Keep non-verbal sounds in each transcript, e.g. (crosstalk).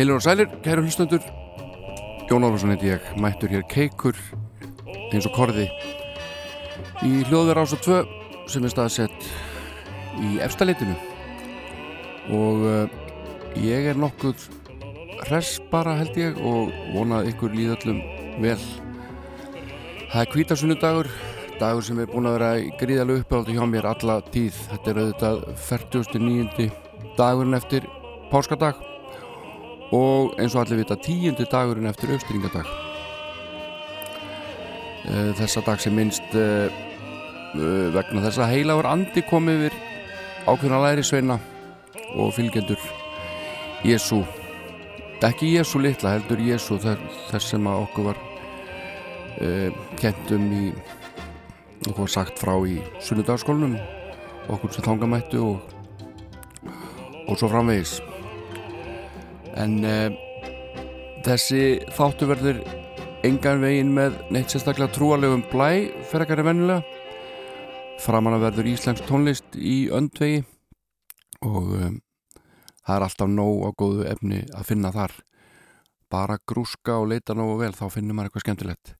Heilur og sælir, kæru hlustendur. Jón Álarsson heiti ég, mættur hér keikur eins og korði í hljóðverð ás og tvö sem er staðsett í efstaleitinu og uh, ég er nokkuð hress bara held ég og vonað ykkur líðallum vel. Það er kvítasunnudagur dagur sem er búin að vera gríðalega uppáhaldi hjá mér alla tíð. Þetta er auðvitað 49. dagurinn eftir páskadag og eins og allir vita tíundi dagurinn eftir austringadag. Eh, þessa dag sem minnst uh, uh, vegna þess að heilagur andi kom yfir ákveðna læri sveina og fylgjendur Jésu ekki Jésu litla heldur Jésu þess sem að okkur var kentum í okkur var sagt frá í sunnudagskólunum okkur sem þangamættu og, og svo framvegis en uh, þessi þáttu verður engan vegin með neitt sérstaklega trúalegum blæ fyrir ekkari vennulega framan að verður Íslands tónlist í öndvegi og um, það er alltaf nóg á góðu efni að finna þar. Bara grúska og leita nógu vel þá finnir maður eitthvað skemmtilegt.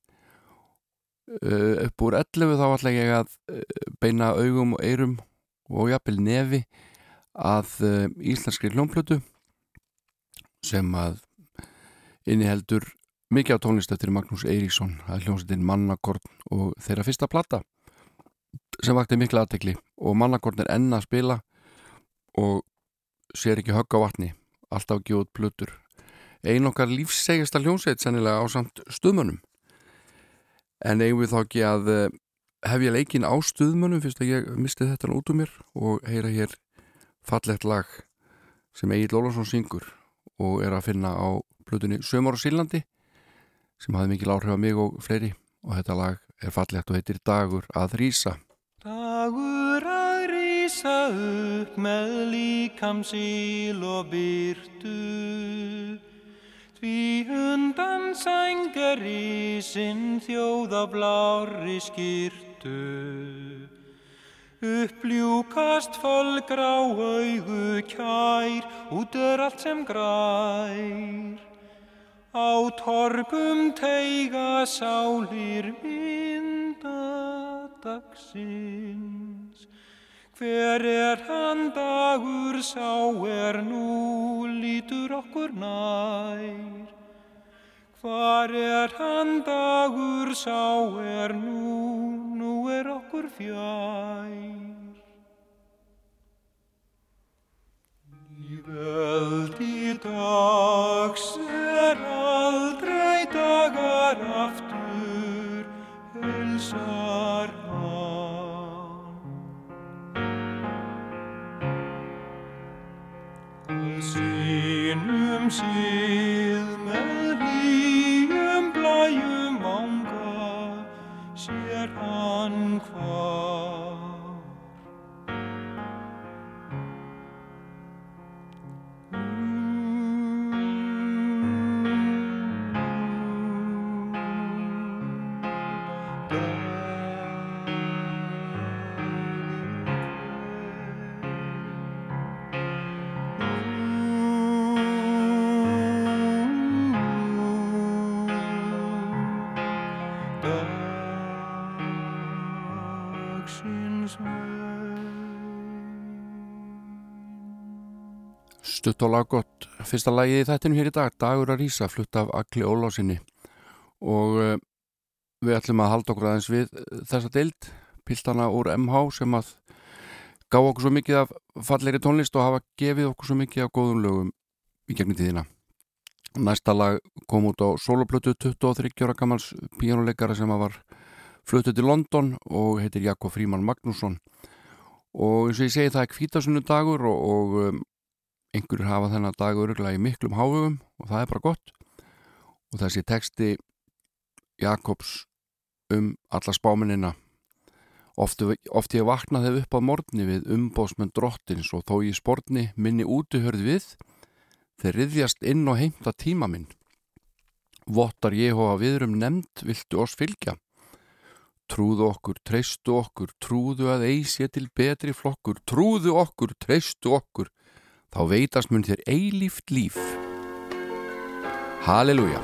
Uh, upp úr 11 þá ætla ég að uh, beina augum og eirum og jafnvel nefi að uh, íslenskri hljómplötu sem að inniheldur mikið á tónlist eftir Magnús Eiríksson að hljómsveitin Mannakorn og þeirra fyrsta platta sem vakti mikla aðtekli og Mannakorn er enna að spila og sér ekki högg á vatni alltaf gjóð plötur. Ein okkar lífssegjasta hljómsveit sennilega á samt stuðmönnum. En eigum við þá ekki að eh, hef ég leikin á stuðmönnum fyrst að ég misti þetta út um mér og heyra hér fallegt lag sem Egil Lólarsson syngur og er að finna á blutunni Sömur og Sílandi sem hafði mikil áhrif að mig og fleiri. Og þetta lag er fallegt og heitir Dagur að rýsa Dagur að rýsa upp með líkam síl og byrtu Því undan sængar í sinn þjóða blári skýrtu Uppljúkast fölgrá augu kær, út er allt sem grær. Á torgum teiga sálir vindadagsins. Hver er hann dagur sá er nú lítur okkur nær. Hvar er hann dagur sá er nú, nú er okkur fjær. Í veldi dags er aldrei dagar aftur, helsar hann. Að sínum hann Stutt og laggott fyrsta lagið í þættinum hér í dag Dagur að rýsa, flutt af Agli Ólásinni og uh, við ætlum að halda okkur aðeins við uh, þessa deild, piltana úr MH sem að gá okkur svo mikið af fallegri tónlist og hafa gefið okkur svo mikið af góðum lögum í gegnum tíðina. Næsta lag kom út á soloplötu 23 ára gamals píjánuleikara sem að var fluttu til London og heitir Jakob Fríman Magnússon. Og eins og ég segi það er kvítasunnu dagur og, og um, einhverjur hafa þennan dag öruglega í miklum hávögum og það er bara gott. Og þessi teksti Jakobs um alla spáminina oft, oft ég vaknaði upp á morgni við umbóðsmenn drottins og þó ég sportni minni útuhörð við þeir riðjast inn og heimta tíma minn. Vottar Jehova viðrum nefnd viltu oss fylgja? Trúðu okkur, treystu okkur, trúðu að eisi til betri flokkur, trúðu okkur, treystu okkur, þá veitast mun þér eilíft líf. Halleluja.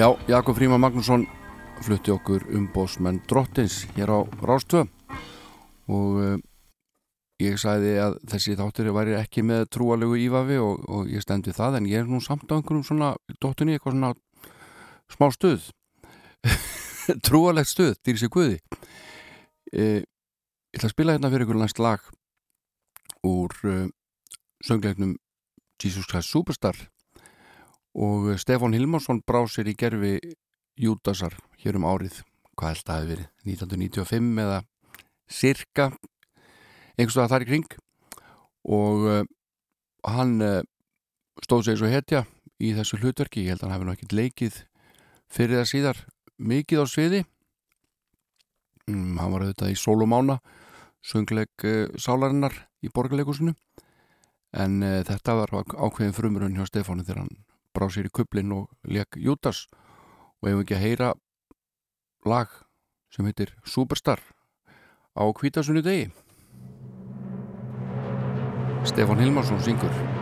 Já, Jakob Fríman Magnússon flutti okkur umbósmenn drottins hér á Rástöð og uh, ég sagði að þessi þáttur væri ekki með trúalegu ívafi og, og ég stendi það en ég er nú samt á einhverjum svona dóttunni eitthvað svona smá stuð. (laughs) Trúalegt stuð, dýr sér guði. Uh, Ég ætla að spila hérna fyrir ykkur næst lag úr uh, söngleiknum Jesus Christ Superstar og Stefán Hilmarsson brá sér í gerfi Júdasar hér um árið. Hvað held að það hefði verið 1995 eða cirka einhverstað þar í kring. Og uh, hann uh, stóð sér svo hetja í þessu hlutverki, ég held að hann hefði nú ekkert leikið fyrir það síðar mikið á sviði. Mm, hann var auðvitað í sólumána söngleik uh, sálarinnar í borgarleikusinu en þetta var ákveðin frumrun hjá Stefáni þegar hann brá sér í kublin og leik Jútas og hefum ekki að heyra lag sem heitir Superstar á kvítasunni degi Stefán Hilmarsson syngur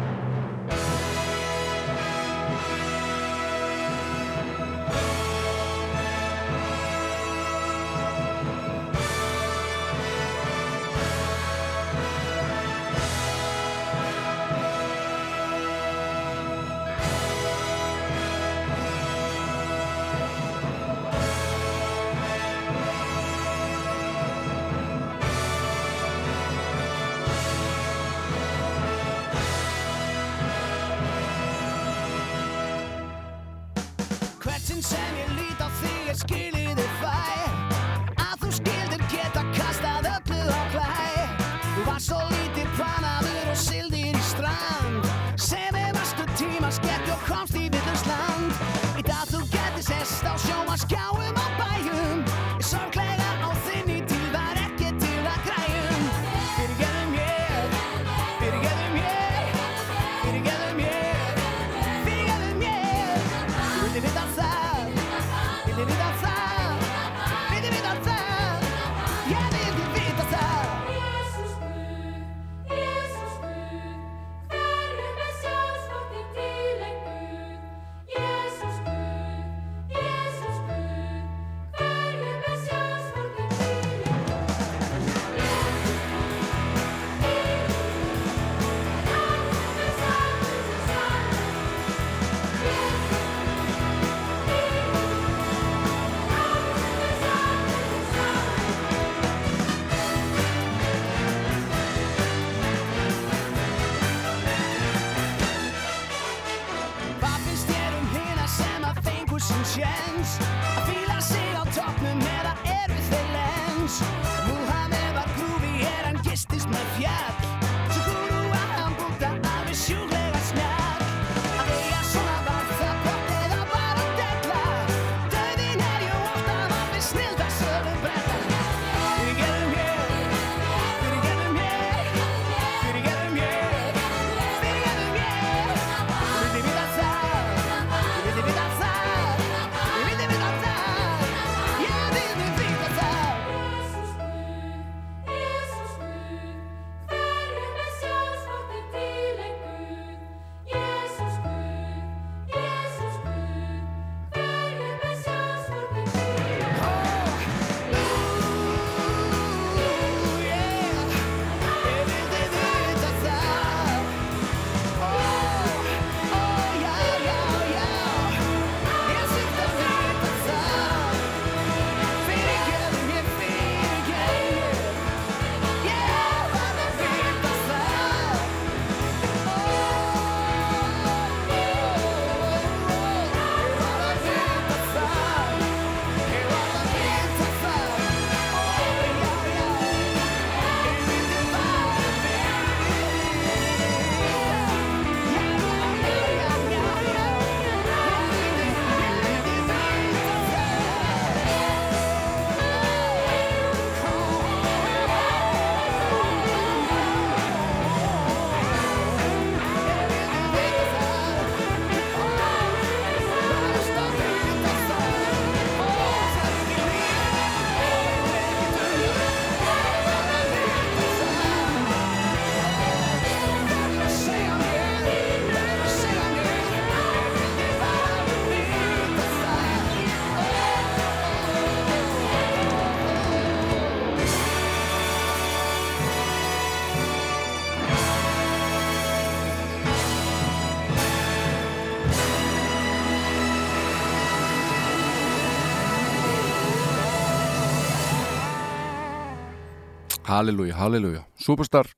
Halleluja, halleluja. Superstar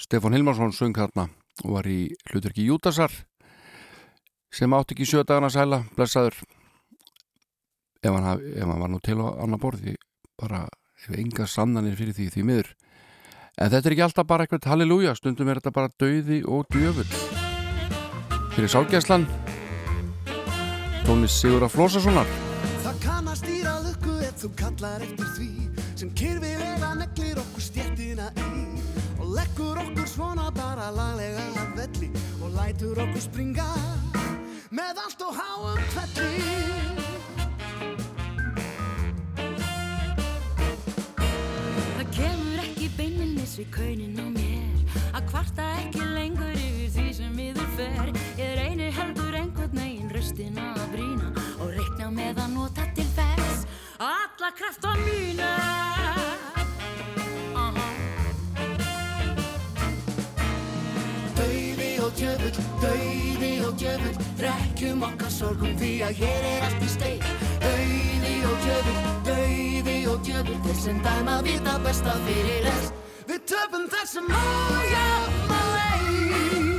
Stefán Hilmarsson söng þarna og var í hlutverki Júdasar sem átti ekki sjö dagana sæla, blessaður. Ef hann, ef hann var nú til á annar borði bara ef enga sannanir fyrir því því miður. En þetta er ekki alltaf bara eitthvað halleluja, stundum er þetta bara dauði og djöfull. Fyrir sálgæslan tónlist Sigurða Flósasonar Það kann að stýra lukku ef þú kallar eftir því sem kyrfilega neglir okkur stjettina í. Og leggur okkur svona bara laglega að velli og lætur okkur springa með allt og háum kvelli Það kemur ekki beinlinnis við kaunin á mér. Að kvarta ekki lengur yfir því sem yfir fer. Ég reynir heldur einhvern veginn röstina að brýna og reikna með að nota alla krafta mína. Aha. Dauði og djöfull, dauði og djöfull Drekkjum okkar sorgum því að hér er allt í steik. Dauði og djöfull, dauði og djöfull Þeir sem dæma vita besta fyrir rest Við töfum þessum ójafna leik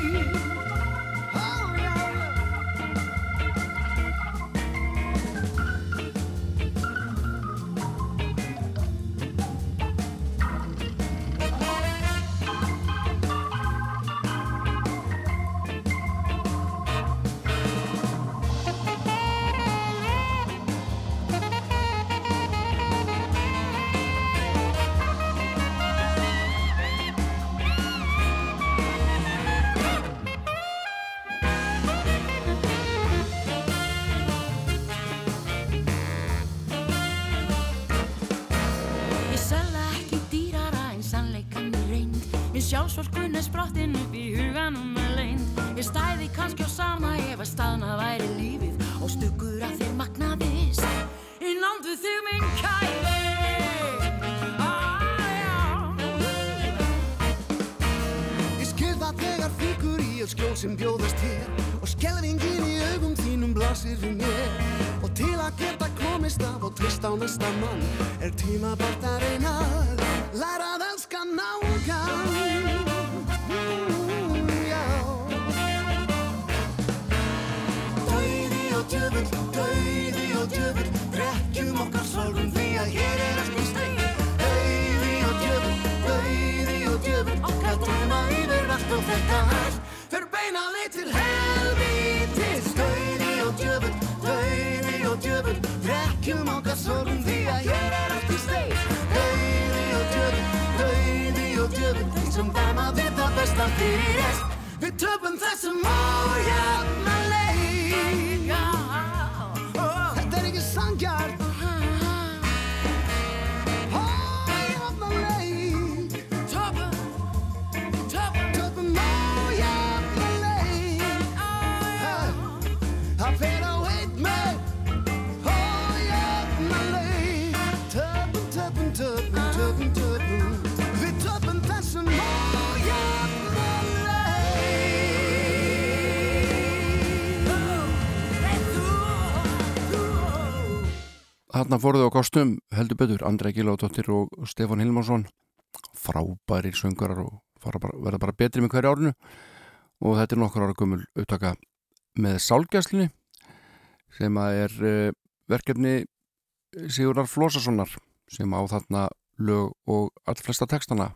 sem bjóðast hér. Og skelvingin í augum þínum blasir við mér. Og til að geta komist af og trist á næsta mann er tíma bort að reyna læra að elska nágan mm, Dauði og djöfull, dauði og djöfull drekkjum okkar sorgum því að hér er allt í stegi Dauði og djöfull, dauði og djöfull okkar dröma yfir allt og þetta beina leið til helvítis. Dauði og djöfn, dauði og djöfn Rekkjum okkar sorgum því að ég er allt í stein Dauði og djöfn, dauði og djöfn Þeir sem dæma við það besta fyrir est Við töfum þessum ójafn Þarna fóruðu á kostum heldur betur Andrei Gilóðdóttir og Stefán Hilmarsson. Frábærir söngarar og bara, verða bara betri með hverju árinu. Og þetta er nokkur ára gömul upptaka með sálgæslinni sem að er uh, verkefni Sigurðar Flósassonar sem á þarna lög og allflesta textana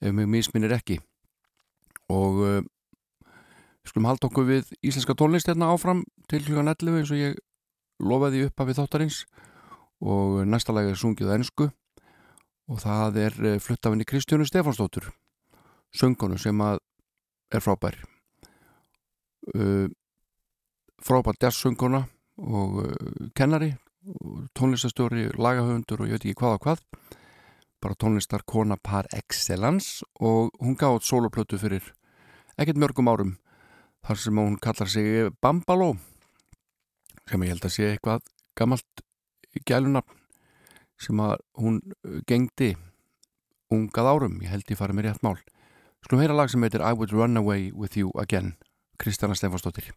ef mig misminir ekki. Og uh, skulum halda okkur við íslenska tónlist hérna áfram til hlugan 11 eins og ég lofaði upp af við þáttarins og næsta lag er sungið ennsku og það er eh, flutt af henni Kristjónu Stefánsdóttur söngonu sem að er frábær. Uh, frábær jazzsöngona og uh, kennari og tónlistastjóri, lagahöfundur og ég veit ekki hvað og hvað. Bara tónlistar kona par excellence og hún gátt soloplötu fyrir ekkert mörgum árum þar sem hún kallar sig Bambaló sem ég held að sé eitthvað gammalt gælunafn sem að hún uh, gengdi ungað árum, ég held ég farið með rétt mál. Skulum heyra lag sem heitir I Would Run Away With You Again Kristjana Stefansdóttir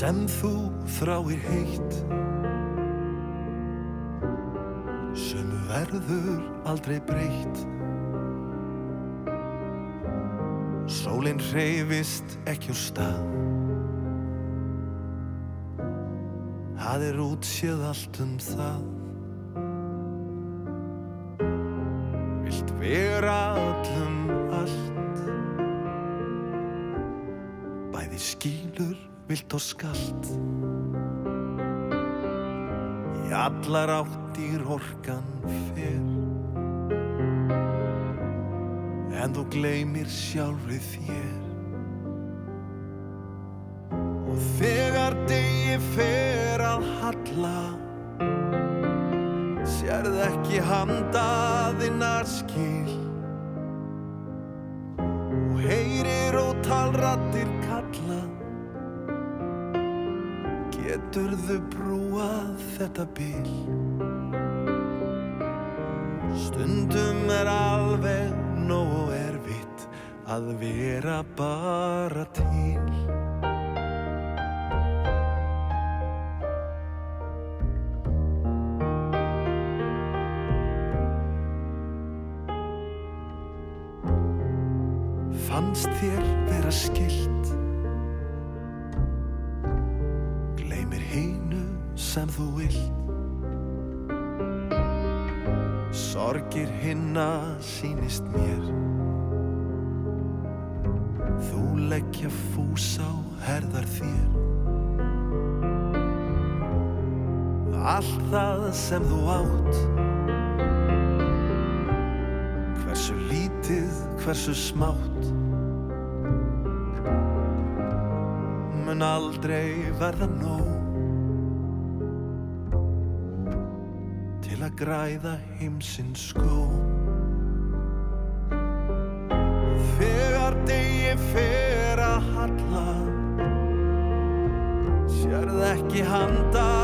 sem þú þráir heitt Sem verður aldrei breytt. Sólinn hreyfist ekki úr stað. Það er útséð allt um það allar áttir orkan fer En þú gleymir sjálfri þér þetta bil Stundum er alveg nóg erfitt að vera bara sem þú átt. Hversu lítið, hversu smátt. Mun aldrei verða nóg. Til að græða heimsins skó. Þegar degi fer að halla Sérð ekki handaðinnar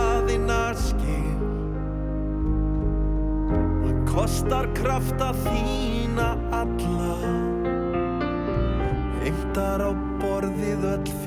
kostar krafta þína alla. Heimtar á borðið öll þín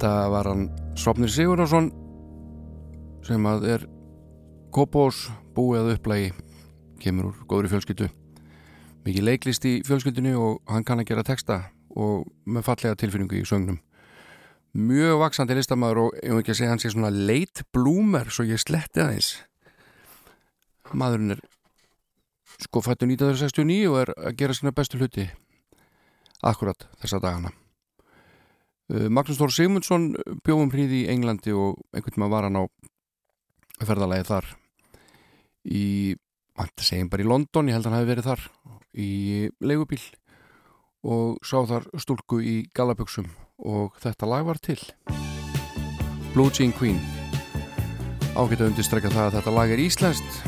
Þetta var hann Sopnir Sigurðarsson sem að er Kópós búið að upplægi kemur úr góðri fjölskyldu. Mikið leiklist í fjölskyldunni og hann kann að gera texta og með fallega tilfinningu í söngnum. Mjög vaksandi listamæður og ég vil ekki að segja hann sé svona late bloomer svo ég sletti aðeins. Maðurinn er sko fættu 1969 og er að gera sína bestu hluti. Akkurat þessa dagana Magnús Þór Sigmundsson bjóðum hríð í Englandi og einhvern veginn var hann á ferðalagi þar í, hann segjum bara í London, ég held að hann hafi verið þar í leigubíl og sá þar stúlku í gallaböksum og þetta lag var til. Blue Jean Queen. Ágætt að undirstrekka það að þetta lag er íslenskt.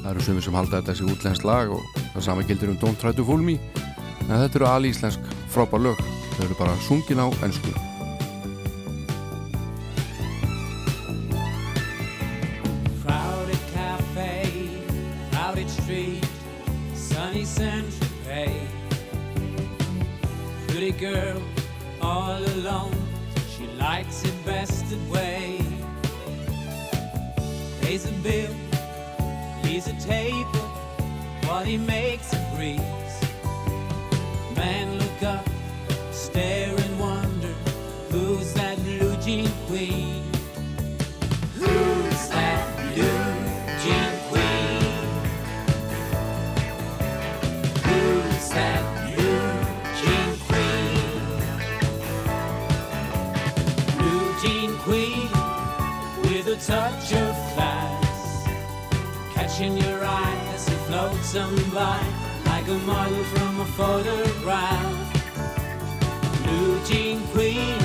Það eru sumir sem halda þetta þessi útlenskt lag og það sama gildir um Don't Try to Fool Me en þetta eru alíslensk frábær lög þau eru bara sungin á ennsku girl, all alone, she likes it best that way. Pays a bill, leaves a table, what he makes a breeze. Man and wonder, who's that blue jean queen? Who's that blue jean queen? Who's that blue jean queen? Blue jean queen with a touch of class, catching your eye as it floats on by like a model from a photograph. Blue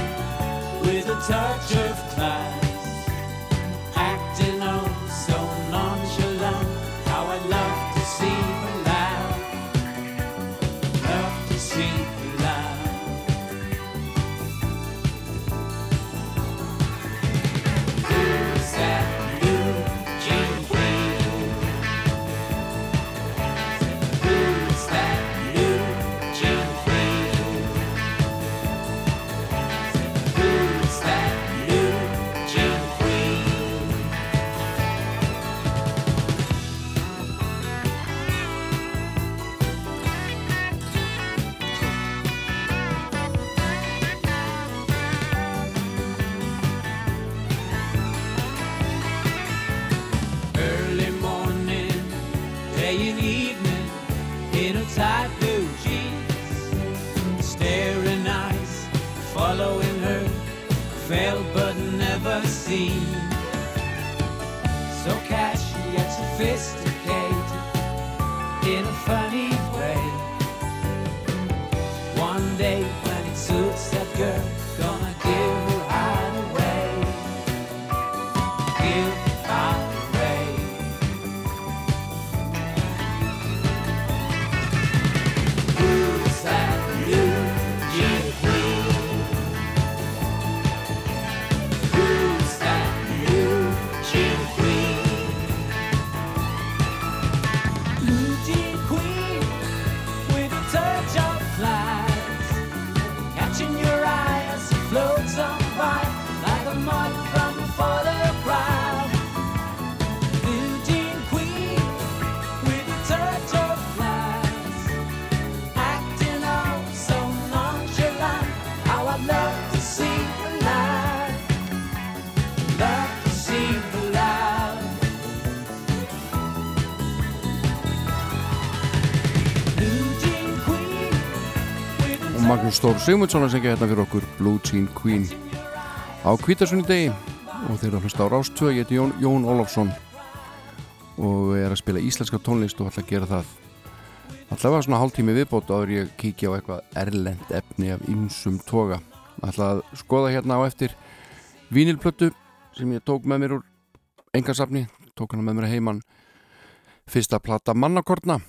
a og Magnús Stór Sigmundsson að syngja hérna fyrir okkur Blue Jean Queen. Á kvítasunni degi og þeir eru að hlusta á Rástvö ég heiti Jón, Jón Ólafsson og er að spila íslenska tónlist og ætla að gera það allavega svona hálftími viðbót áður ég kíkja á eitthvað erlend efni af ymsum toga. Ætla að skoða hérna á eftir vínilplötu sem ég tók með mér úr engasafni, tók hana með mér að heiman. Fyrsta plata mannakortna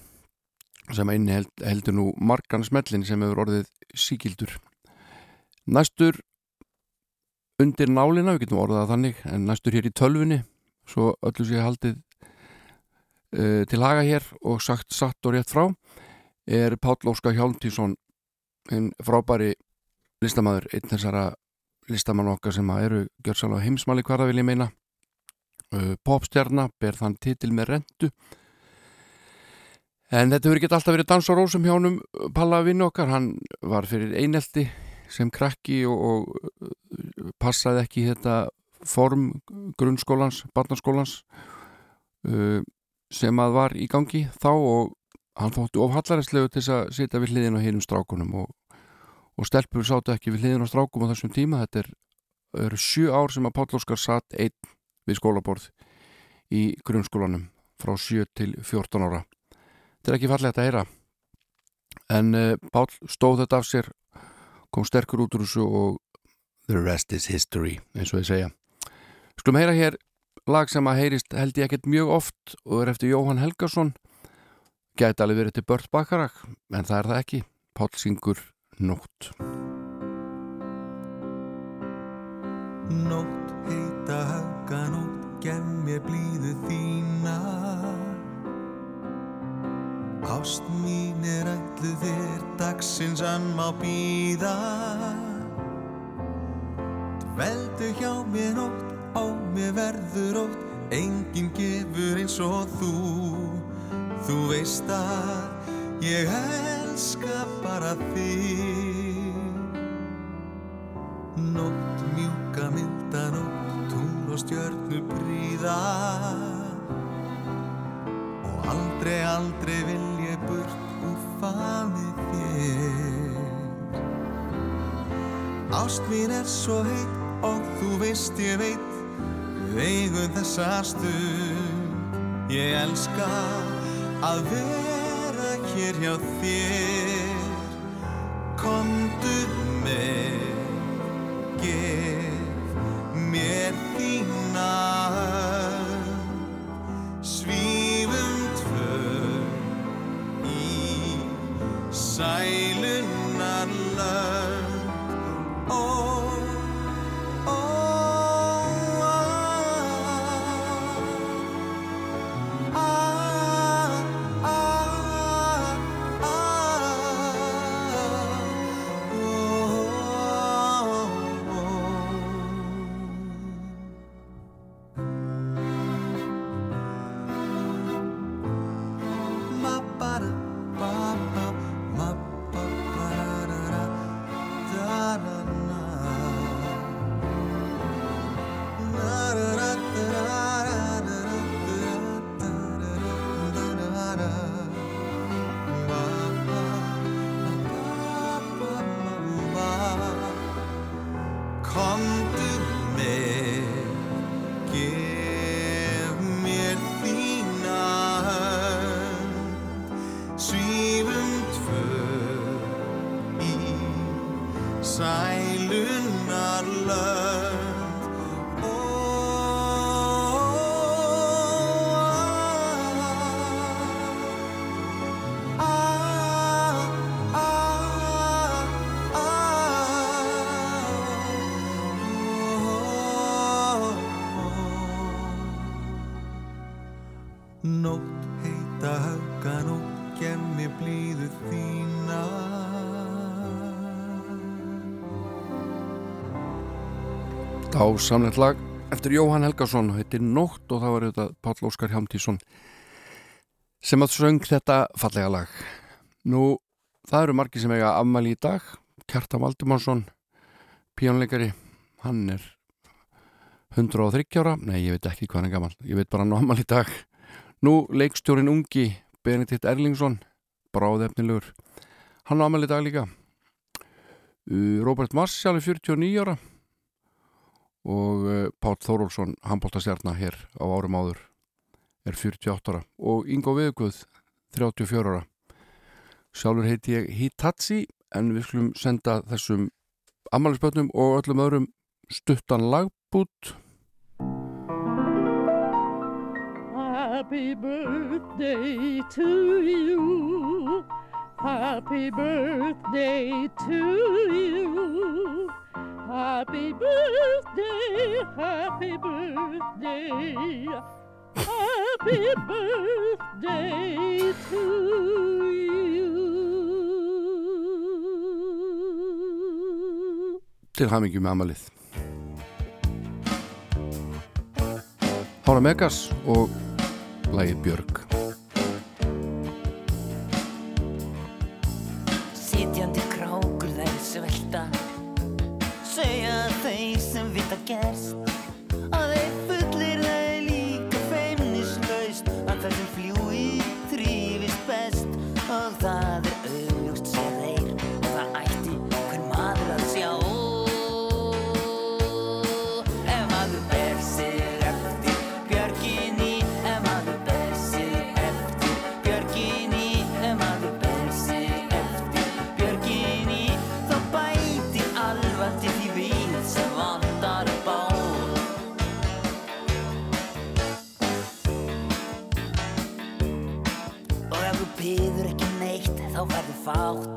sem einni held, heldur nú margan smellin sem hefur orðið síkildur næstur undir nálina, við getum orðað þannig en næstur hér í tölfunni svo öllu sé haldið uh, til haga hér og sagt satt og rétt frá er Páll Óskar Hjálmtísson einn frábæri listamæður einn þessara listamann okkar sem eru gjörsálega heimsmali hverða vil ég meina. Uh, popstjarna ber þann titil með rendu en þetta verður ekki alltaf verið dans og rósum hjá honum Palla vinnu okkar, hann var fyrir einelti sem krakki og, og uh, passaði ekki þetta form grunnskólans, barnaskólans uh, sem að var í gangi þá og hann þótti of hallaræslegu til þess að sitja við hliðin á hinum strákunum og, og stelpur sátu ekki við hliðin á strákum á þessum tíma. Þetta er, eru sjö ár sem að Páll Óskar satt einn við skólaborð í grunnskólanum frá 7 til 14 ára þetta er ekki fallegt að heyra. En uh, Páll stóð þetta af sér kom sterkur út úr þessu og the rest is history eins og ég segja. Skulum heyra hér lag sem að heyrist held ég ekkert mjög oft og er eftir Jóhann Helgason. Gæti alveg verið til Bört Bakarak en það er það ekki. Páll syngur Nótt. Nótt heita hauga nótt gem mér blíðu þína Ást mín er ætlu þér dagsins hann má býða Dveldu hjá mér nótt á mér verður ótt enginn gefur eins og þú. Þú veist að ég elska bara þig. Nótt mjúka mynda nótt, tungl og stjörnu bríða Og aldrei, aldrei vil burt úr fami þér. Ást mín er svo heitt og þú veist ég veit Við eigum þessa stund Ég elska að vera hér hjá þér Dásamlegt lag eftir Jóhann Helgason heitir Nótt og það var þetta Páll Óskar Hjálmtísson sem að söng þetta fallega lag. Nú, það eru margir sem eiga afmæli í dag. Kjartan Valdimarsson píjónleikari hann er 103 ára. Nei, ég veit ekki hvað hann er gammal ég veit bara hann á afmæli í dag. Nú, leikstjórin ungi Benedikt Erlingsson bráðefnilegur. Hann á afmæli í dag líka. Uh, Robert Marshall er 49 ára og eh, Pál Þórólsson, handbóltastjarnar hér á árum áður er 48 ára. Og Ingo Viðguð 34 ára. Sjálfur heiti ég Hitachi en við skulum senda þessum ammaliðspötnum og öllum öðrum stuttan lagbút. Happy birthday to you. Happy birthday to you. Happy birthday, happy birthday, happy birthday to you. Til hamingjum með amalið. Hála Megas og lægið Björg. fort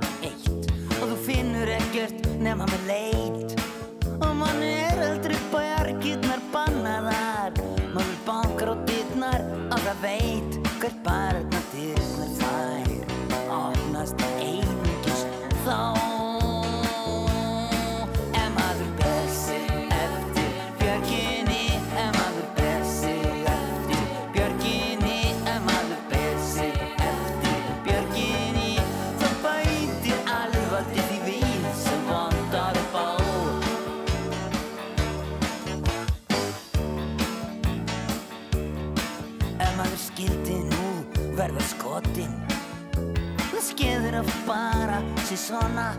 þessi svona.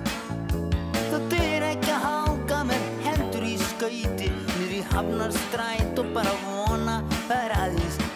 Það dyr ekki að hanga með hendur í skauti Niður í hafnar stræt og bara vona Það er aðeins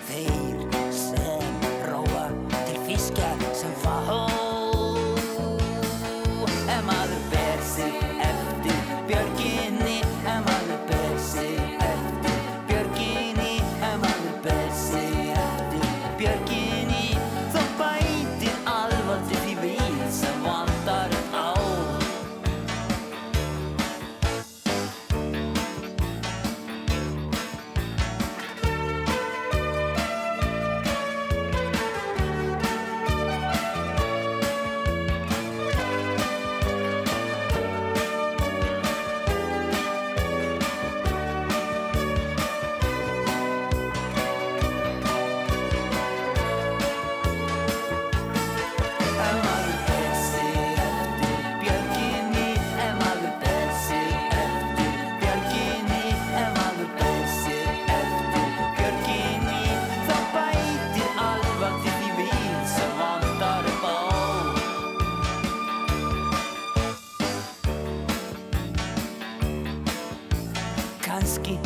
kannski.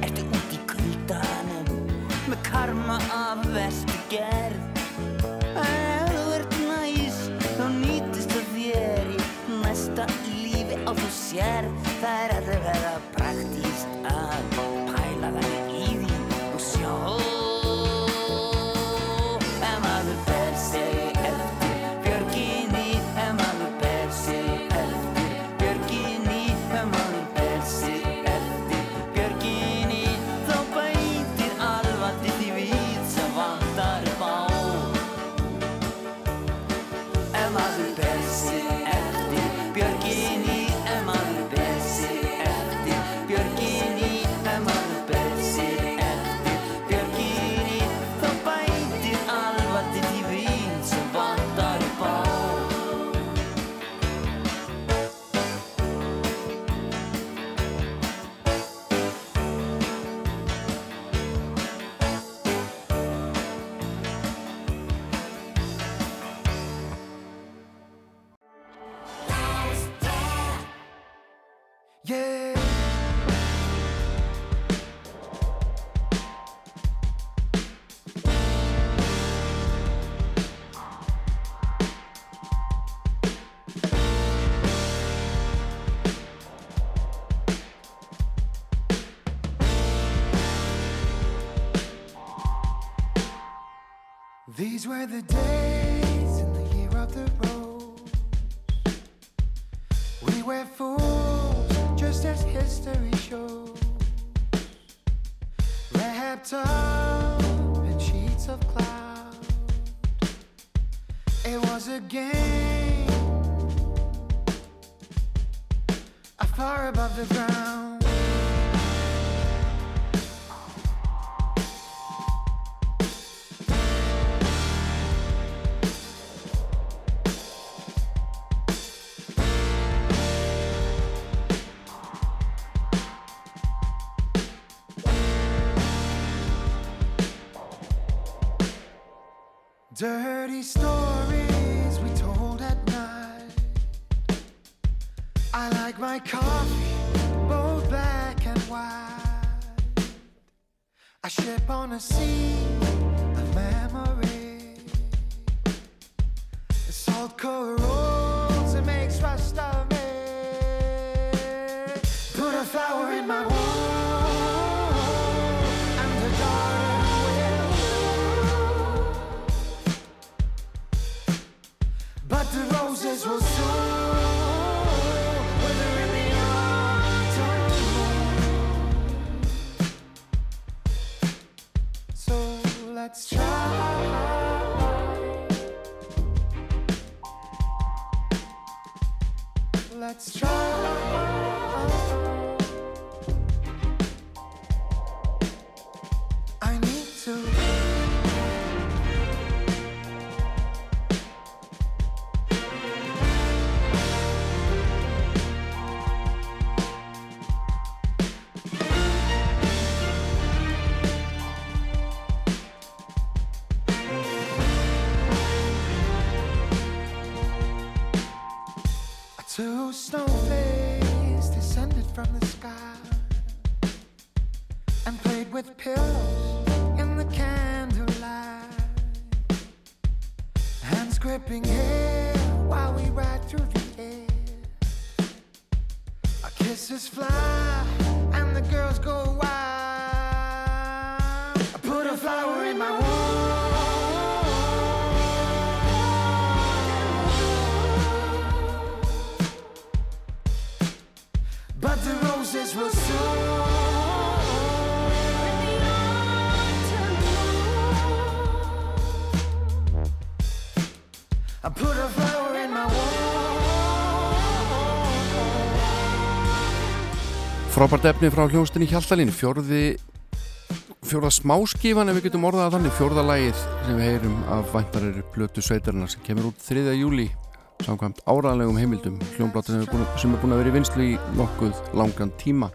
Ertu út í kuldanum? Með karma af vestu gerð. The days in the year of the rose. We were fools, just as history shows. Wrapped up in sheets of cloud. It was a game, far above the ground. promises. Snowflakes descended from the sky and played with pillows in the candlelight. Hands gripping hair while we ride through the air. Our kisses fly and the girls go wild. I put a flower in my wall. Roses will soon. I put a flower in my wall. Frábært efni frá hljónstinni Hjaltalín fjórði fjórða smáskífan ef við getum orðað að þannig fjórða lagið sem við heyrum af væntarir blötu sveitarna sem kemur út 3. júli samkvæmt áraðlegum heimildum hljónblata sem, er búin- að vera í vinslu í nokkuð langan tíma.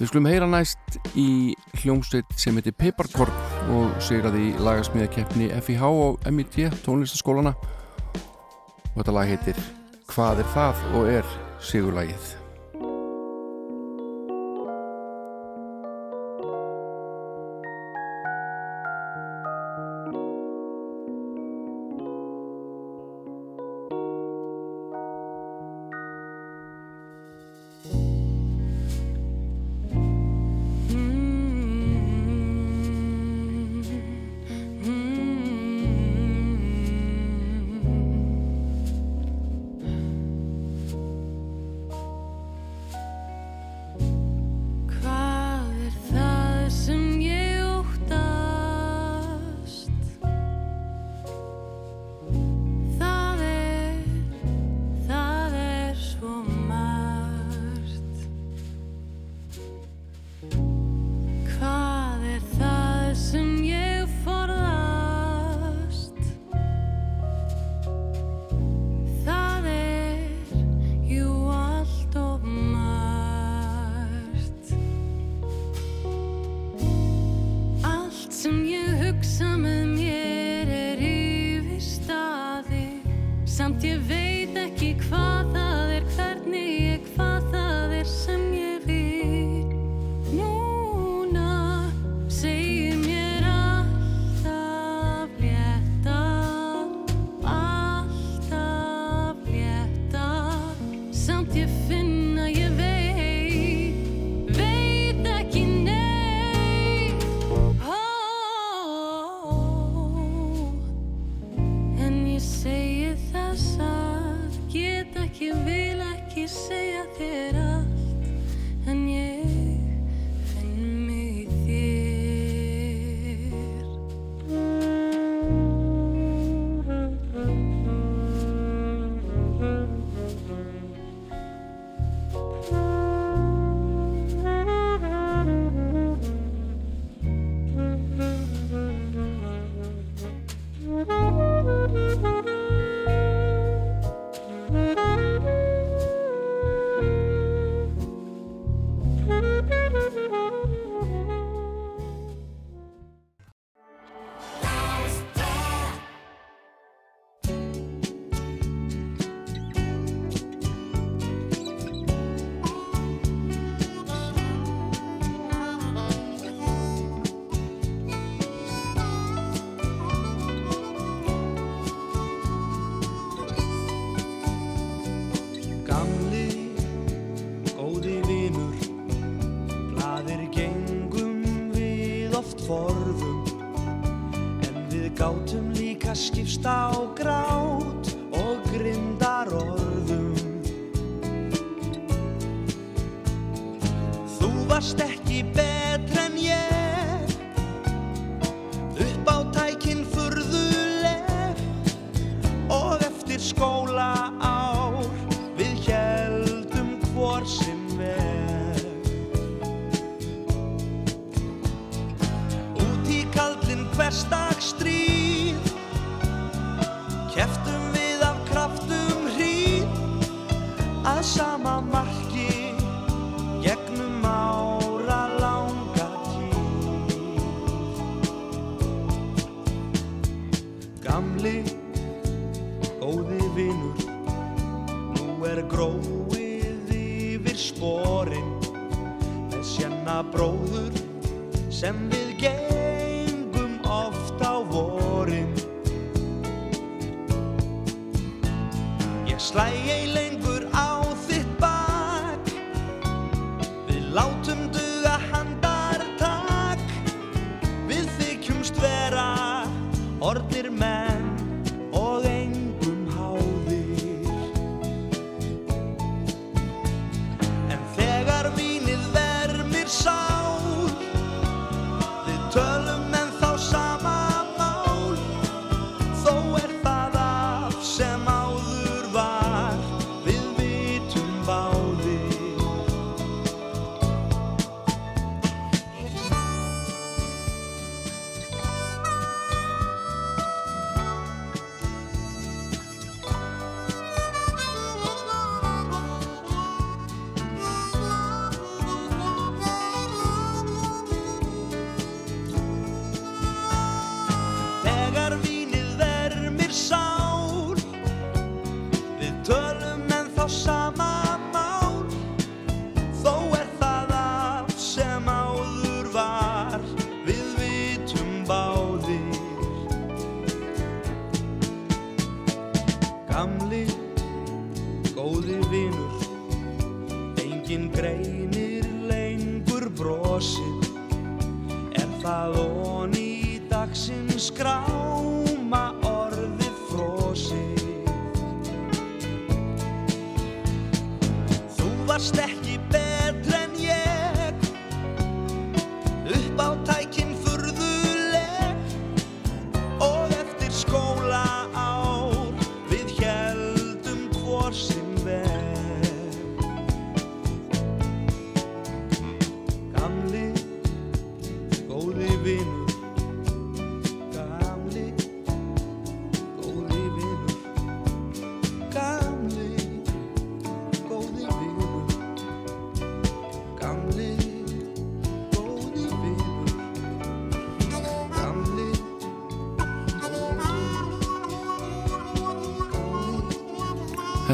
Við skulum heyra næst í hljómsveit sem heitir Pepparkorn og sigraði í lagasmíðakeppni FIH og MIT tónlistaskólana og þetta lag heitir Hvað er það og er sigurlagið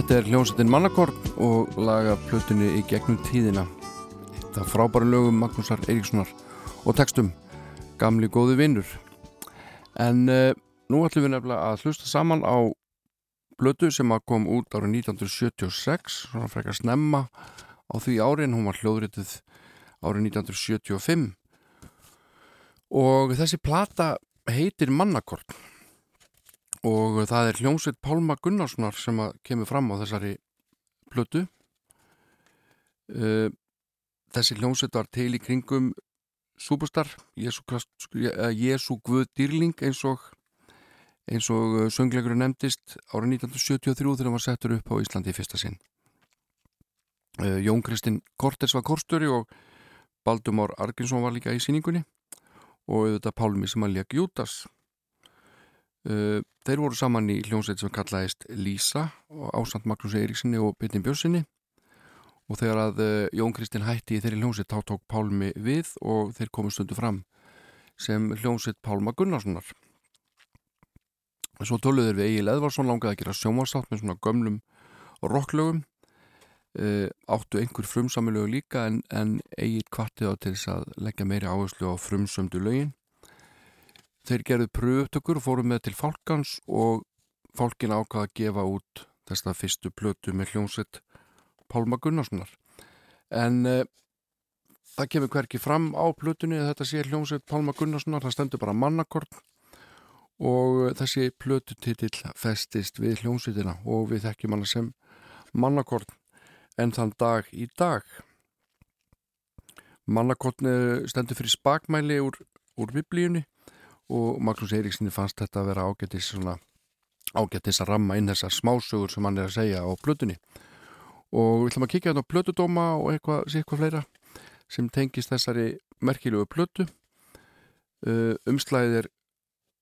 Þetta er hljómsveitin Mannakorn og laga plötunni í gegnum tíðina. Þetta er frábæra lögum Magnúsar Eiríkssonar og textum Gamli góði vinnur. En uh, nú ætlum við nefnilega að hlusta saman á plötu sem kom út árið 1976, svona frekar snemma á því árin, hún var hljóðrituð árið 1975 og þessi plata heitir Mannakorn og það er hljómsveit Pálma Gunnarssonar sem kemur fram á þessari plötu. Uh, þessi hljómsveit var til í kringum Superstar Jésu, eh, Guð Dýrling eins og eins og uh, söngleikurinn nefndist árið 1973 þegar hann var settur upp á Íslandi í fyrsta sinn. Uh, Jón Kristinn Kortes var kórstjóri og Baldumár Argrínsson var líka í síningunni og auðvitað Pálmi sem að lék Jútas Uh, þeir voru saman í hljómsveit sem kallaðist Lísa og ásand Magnús Eiríksinni og Bittin Björnsinni og þegar að uh, Jón Kristinn hætti í þeirri hljómsveit þá tók Pálmi við og þeir komu stundu fram sem hljómsveit Pálma Gunnarssonar. Svo töluður við Egil Edvarsson langaði að gera sjómasátt með svona gömlum rocklögum. Uh, áttu einhver frumsamilögu líka en, en Egil kvatti þá til þess að leggja meiri áherslu á frumsömdu lögin Þeir gerðu pröfutökur og fóru með til fálkans og fálkin ákvaða að gefa út þessa fyrstu plötu með hljómsveit Pálma Gunnarssonar. En uh, það kemur hverki fram á plötunni að þetta sé hljómsveit Pálma Gunnarssonar, það stendur bara mannakorn og þessi plötutitill festist við hljómsveitina og við þekkjum hana sem mannakorn en þann dag í dag. Mannakorn stendur fyrir spakmæli úr, úr biblíunni og Magnús Eiríksinni fannst þetta að vera ágættis svona ágættis að ramma inn þessar smásögur sem hann er að segja á plötunni. Og við ætlum að kíkja hérna á plötudóma og eitthvað, sé eitthvað fleira sem tengist þessari merkilegu plötu. Uh, umslæðið er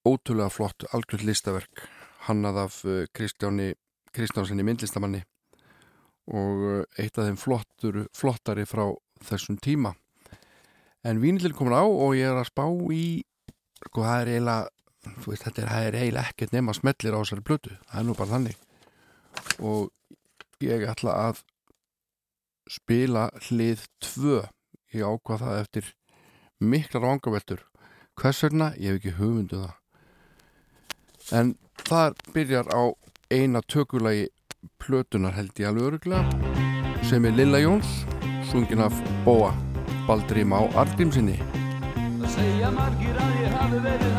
ótrúlega flott algjörð listaverk hannað af uh, Kristjáni Kristjánsinni myndlistamanni og uh, eitt af þeim flottur, flottari frá þessum tíma. En vínilin komin á og ég er að spá í sko það er eiginlega þú veist þetta er, er eiginlega ekkert nema smellir á þessari plötu, það er nú bara þannig. Og ég ætla að spila hlið 2 ég ákvað það eftir miklar vangaveltur. Hvers vegna, ég hef ekki hugmyndu það. En það byrjar á eina tökulagi plötunar held ég alveg öruglega sem er Lilla Jóns sungin af Bóa Baldrím á Argrímsinni segja margir að ég hafi verið, hafi verið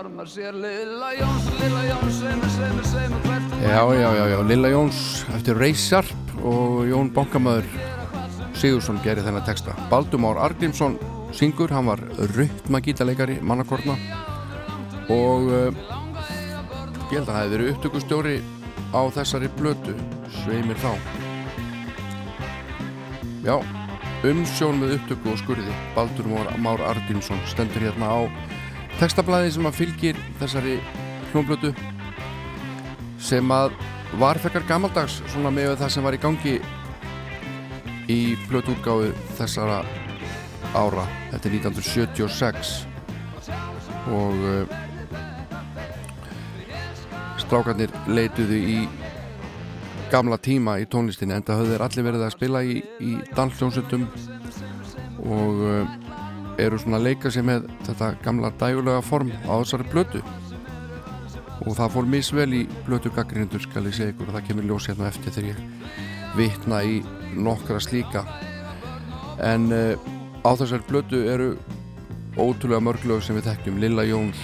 Barmar sér Lilla Jóns, Lilla Jóns Sveimur, sveimur, sveimur hvert Já, já, já, já, Lilla Jóns eftir Ray Sharp og Jón Bankamöður Sigursson gerir þennan texta. Baldumár Argrímsson syngur, hann var rytmagítaleikari mannakorna. Og uh, ég held að það hefði verið upptökustjóri á þessari blötu sveimir þá. Já, umsjón með upptöku og skurði. Baldur Már, Argrímsson stendur hérna á textablaði sem að fylgir þessari hljómblötu sem að var fekkar gammaldags svona með það sem var í gangi í blötútgáfu þessara ára. Þetta er 1976 og uh, strákarnir leituðu í gamla tíma í tónlistinni en það höfðu þeir allir verið að spila í, í dansljónsundum og uh, eru svona að leika sér með þetta gamla dægulega form á þessari blötu og það fór misvel í blötu gaggrindur skal ég segja ykkur og það kemur ljós hérna eftir þegar ég vitna í nokkra slíka. En uh, á þessari blötu eru ótrúlega mörglög sem við þekkjum. Lilla Jóns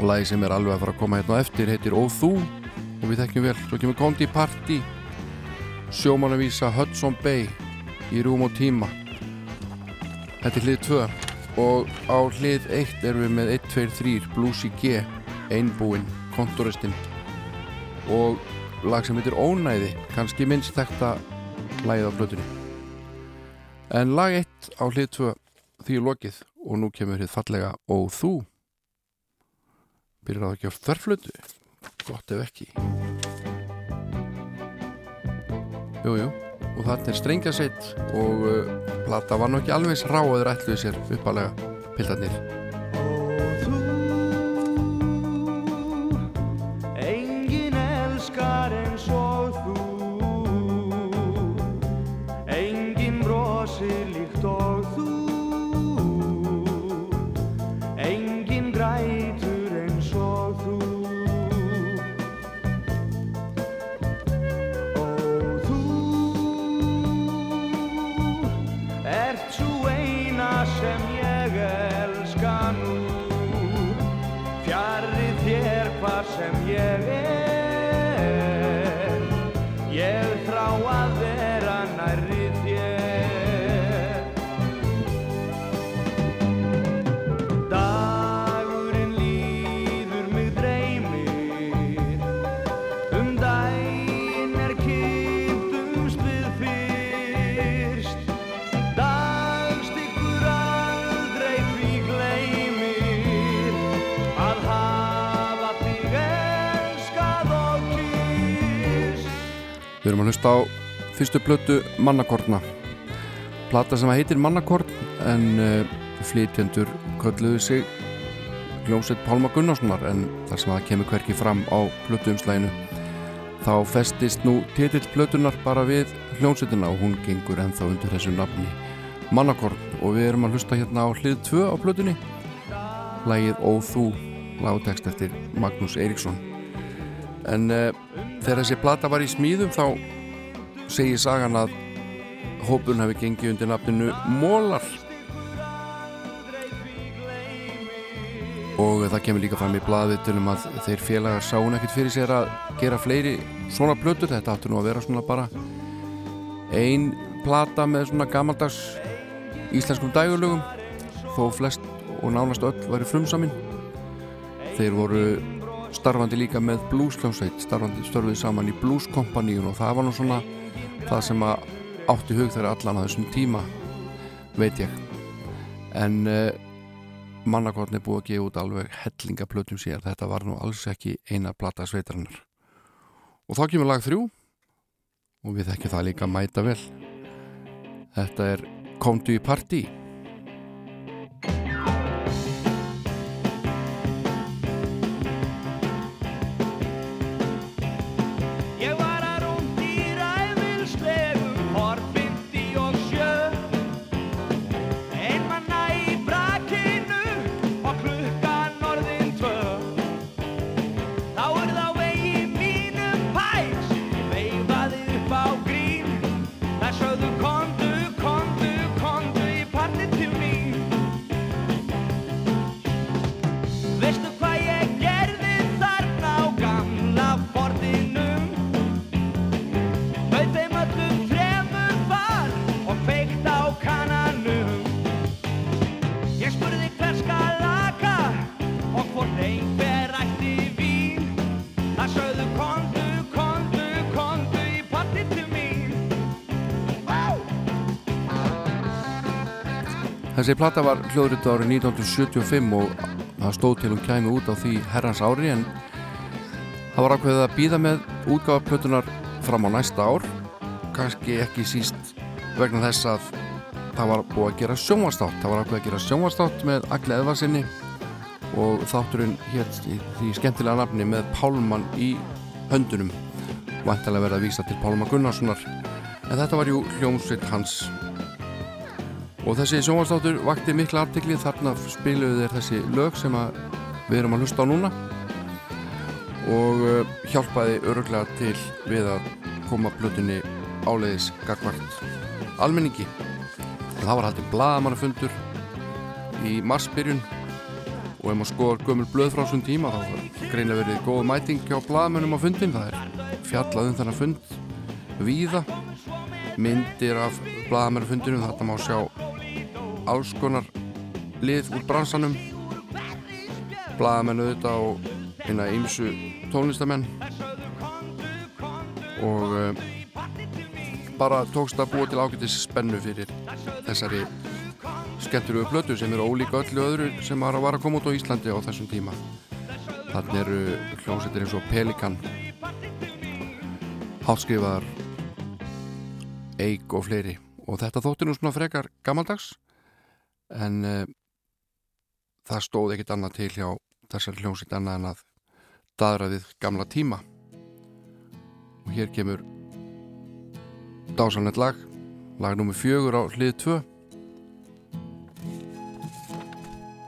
lagi sem er alveg að fara að koma hérna eftir heitir Ó þú og við þekkjum vel. Svo kemur Kondi Party sjómannavísa Hudson Bay í rúm og tíma þetta er hlið 2 og á hlið 1 erum við með 1, 2, 3 Bluesy G einbúinn, kontoristinn og lag sem heitir Ónæði kannski minnst þetta lagið á blötunni en lag 1 á hlið 2 því lokið og nú kemur hér fallega Ó þú. Byrjar það ekki á þörflötu gott ef ekki. Jújú og þarna er strengjaseitt og uh, plata var nú ekki alveg ráður ætluði sér uppalega pildarnir Engin elskar eins á fyrstu plötu Mannakorna. Plata sem heitir Mannakorn en uh, flytjendur kölluðu sig hljómsveit Pálma Gunnarssonar en þar sem það kemur hverki fram á plötuumslæginu þá festist nú titill plötunar bara við hljómsveitina og hún gengur ennþá undir þessu nafni Mannakorn og við erum að hlusta hérna á hlið 2 á plötunni. Lægið Ó þú lágtekst eftir Magnús Eiríksson. En uh, þegar þessi plata var í smíðum þá segir sagan að hópun hefði gengið undir nafninu Mólar og það kemur líka fram í blaðvitunum að þeir félagar sá hún ekkert fyrir sér að gera fleiri svona plötur. Þetta áttu nú að vera svona bara ein plata með svona gamaldags íslenskum dægurlögum. Þó flest og nánast öll væri frumsaminn þeir voru starfandi líka með blueskljómsveit starfandi störfið saman í blueskompaníun og það var nú svona það sem að átti hug þeirra allan á þessum tíma veit ég. En uh, mannakotn er búið að gefa út alveg hellingaplötum síðan þetta var nú alls ekki eina plata sveitarinnar. Og þá kemur lag þrjú. Og við þekkjum það líka mæta vel. Þetta er Komdu í partí Þessi plata var hljóðrita árið 1975 og það stóð til hún kæmi út á því herrans ári en það var ákveðið að býða með útgáfaplötunar fram á næsta ár. Kannski ekki síst vegna þess að það var búið að gera sjónvastátt það var ákveðið að gera sjónvastátt með Agli Eðvarsinni og þátturinn hér í því skemmtilega nafni með Pálmann í höndunum. Vantilega verið að vísa til Pálma Gunnarssonar. En þetta var jú hljómsveit hans og þessi sjónvastáttur vakti mikla artikli þarna spiluðu þeir þessi lög sem við erum að hlusta á núna. Og uh, hjálpaði öruglega til við að koma plötunni áleiðis gagvart almenningi. Það var haldið bladamannafundur í marsbyrjun. Og ef maður skoðar gömul blöð frá þessum tíma þá var greinlega verið góð mæting hjá bladamönnum á fundin það er fjallað um þennan fund víða. Myndir af bladamannafundinum þarna má sjá alls konar lið úr bransanum. Bladamenn auðvitað og eina ýmsu tónlistamenn. Og uh, bara tókst að búa til ágætis spennu fyrir þessari skemmtilegu plötu sem eru ólíka öllu öðru sem var að koma út á Íslandi á þessum tíma. Þannig eru hljómsveitir eins og Pelikan hátskrifaðar Eik og fleiri. Og þetta þótti nú svona frekar gammaldags en uh, það stóð ekkit annað til hjá þessar hljómsveit annað en að daðra við gamla tíma. Og hér kemur dásanlegt lag lag nummið fjögur á hlið 2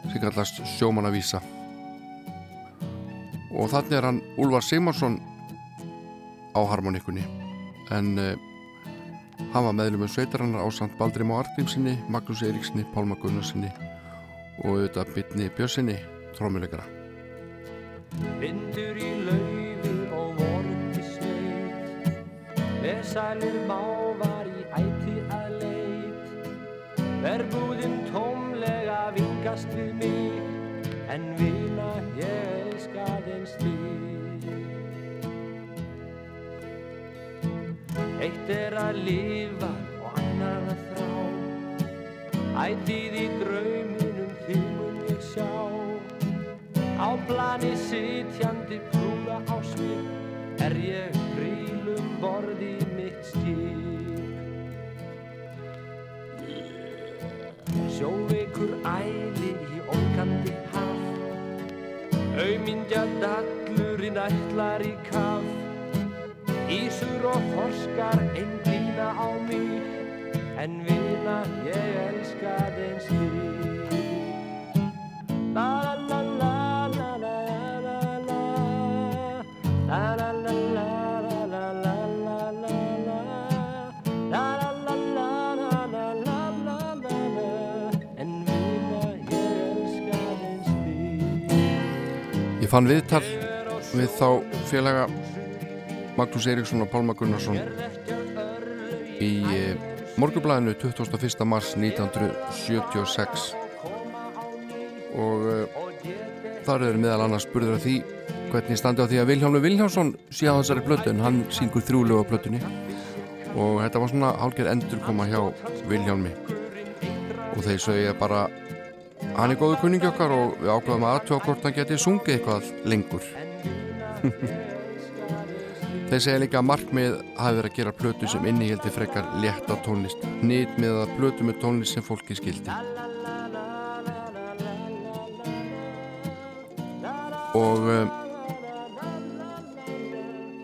sem kallast Sjómannavísa. Og þannig er hann Úlfar Sigmarsson á harmonikunni en uh, hann var meðlum með sveitarannar á samt Baldri Má Artgrímsinni, Magnús Eiríksinni, Pálma Gunnarsinni og auðvitað Bytni Bjössinni, trómuleikara Vindur í laufi og vormi sveit Vesælir mávar í æti að leit. Verbúðin tómlega vingast við mig. En vina ég elskað eins þig Eitt er að lifa og annar að þrá. Ætið í drauminum þig mun ég sjá. Á plani sitjandi prúla á svip Er ég frílum borði mitt skip. Sjóveikur æli í orkandi haf. Auðmyndja dallurinn ætlar í kaf. Ísur og þorskar einblína á mig En vina ég elska þeins þig La la la la la la la la La la la la la la la la la la La la la la la la la En vina ég elska þeins þig Ég fann viðtal við þá félaga Magnús Eiríksson og Pálma Gunnarsson í morgublæðinu 21. mars 1976 og uh, þar er meðal annars spurður að því hvernig standi á því að Vilhjálmur Vilhjálmsson sé á þessari plötu en hann syngur þrjúlega á plötunni. Og þetta var svona hálfgerð endur koma hjá Vilhjálmi. Og þeir sögja bara hann er góðu kunningi okkar og við ákveðum að aðtjóða hvort hann geti sungið eitthvað lengur (laughs) Þeir segja líka að markmið hafi verið að gera plötu sem innihildi frekar létta tónlist. Nýtt með að plötu með tónlist sem fólki skildi. Og um,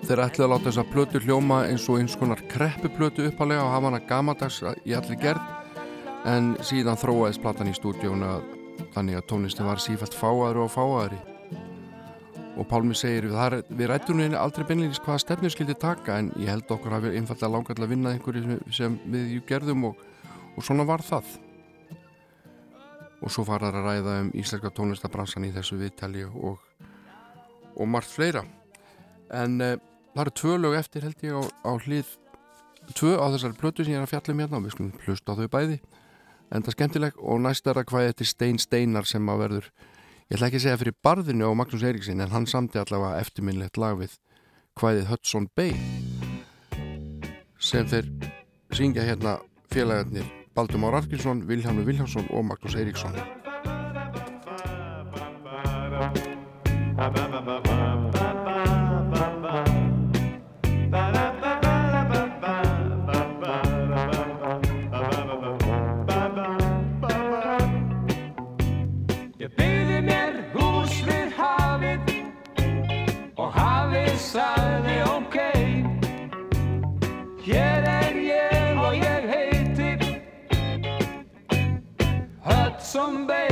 þeir ætlaði að láta þessa plötu hljóma eins og eins konar kreppuplötu uppalega og hafa hana gamadags í allir gerð. En síðan þróaðist platan í stúdíónu þannig að tónlistin var sífælt fáaðri og fáaðri og Pálmi segir við, við rættum henni aldrei beinleins hvaða stefnir skildi taka en ég held okkur hafi einfallega langar til að vinna einhverju sem við gerðum og, og svona var það. Og svo faraður að ræða um íslenska tónlistabransan í þessu viðtali og, og margt fleira. En uh, það eru tvö lög eftir held ég á, á hlið tvö á þessari plötu sem ég er að fjalla um hérna og við skulum hlusta á þau bæði. En það er skemmtileg og næst er að hvað þetta er Stein Steinar sem að verður ég ætla ekki að segja fyrir barðinu á Magnús Eiríksin en hann samti allavega eftirminnlegt lag við hvaðið Hudson Bay sem þeir syngja hérna félagarnir Baldumár Arkinsson, Vilhelmur Viljánsson og Magnús Eiríksson Hudson Bay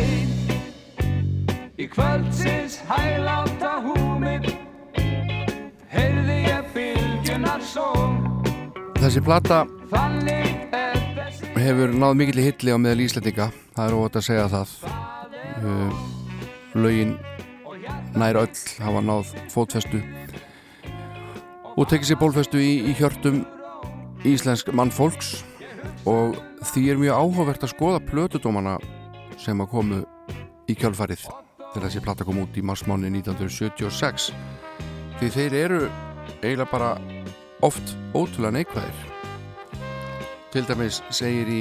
Í kvöldsins hæláta húmið heyrði ég bylgjunar sól. Þessi plata hefur náð mikill í hilli á meðal Íslandinga það er óvægt að segja það. Uh, lögin nær öll hafa náð fótfestu og tekið sér bólfestu í, í hjörtum íslensk mannfólks. Og því er mjög áhugavert að skoða plötudómana sem að komu í kjálfarið þegar þessi plata kom út í marsmáni 1976 því þeir eru eiginlega bara oft ótrúlega neikvæðir. Til dæmis segir í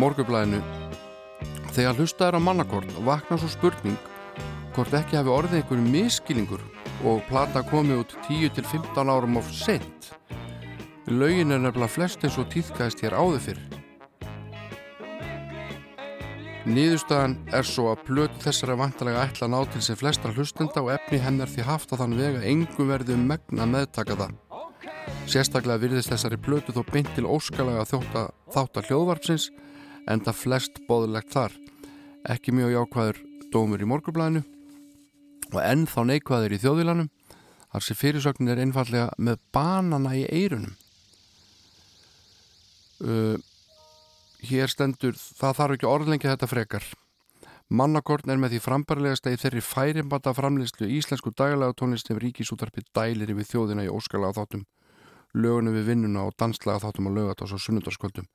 morgublæðinu þegar hlustaður á mannakort vaknar svo spurning hvort ekki hafi orðið einhverjum miskilingur og plata komið út 10-15 árum of sent lögin er nefnilega flest eins og týðkæðist hér áður fyrr Niðurstaðan er svo að plötu þessara vantalega ætla að ná til sem flestra hlustenda og efni hennar því haft á þann vega engum verði um megna meðtaka það Sérstaklega virðist þessari plötu þó beint til óskalega þjóta, þáttar hljóðvarpsins en það flest boðlegt þar. Ekki mjög jákvæður dómur í morgublæðinu og ennþá neikvæður í þjóðvílanum þar sem fyrirsögnin er einfallega með banana í eirunum. Uh, hér stendur, það þarf ekki orðlengi þetta frekar. Mannakorn er með því frambarilegasta í þeirri færimbata framleyslu íslensku dagalega tónlist sem ríkisútarpið dælir yfir þjóðina í óskalega þáttum lögunum við vinnuna og danslega þáttum á lögatás og sunnundarskvöldum.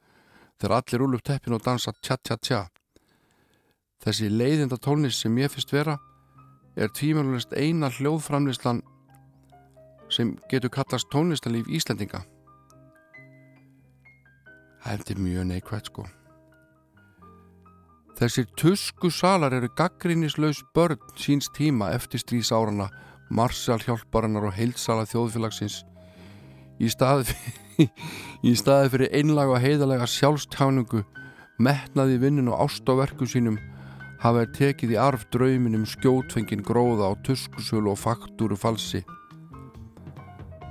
Þegar allir úr upp teppin og dansa tja tja tja. Þessi leiðinda tónlist sem ég fyrst vera er tvímjörnulegst eina hljóðframleyslan sem getur kallast tónlistalíf Íslendinga. Er mjög neikvægt sko. Þessir tusku salar eru gaggrínislaus börn síns tíma eftir stríðs árana, marsal hjálparinnar og heilsala þjóðfélagsins í staði fyrir, (laughs) fyrir einlag og heiðalega sjálfstjáningu metnaði vinnun og ást á verku sínum hafa tekið í arf drauminum skjótfengin gróða á tuskusölu og faktúru falsi.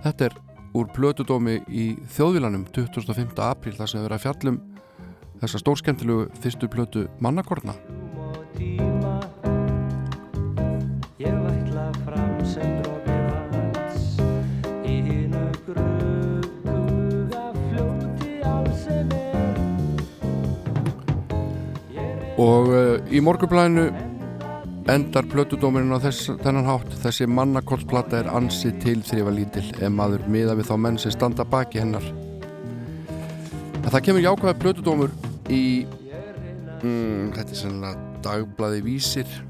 Þetta er úr plötudómi í þjóðvílanum 25. apríl þar sem við erum að fjallum þessa stórskemmtilegu fyrstu plötu mannakorna. Og uh, í morgunblæðinu endar plötudómurinn á þess, þennan hátt. Þessi mannakortsplata er ansið til þrýfa lítil ef maður miða við þá menn sem standa baki hennar. En það kemur jákvæða plötudómur í mm, þetta er sennilega dagblæði vísir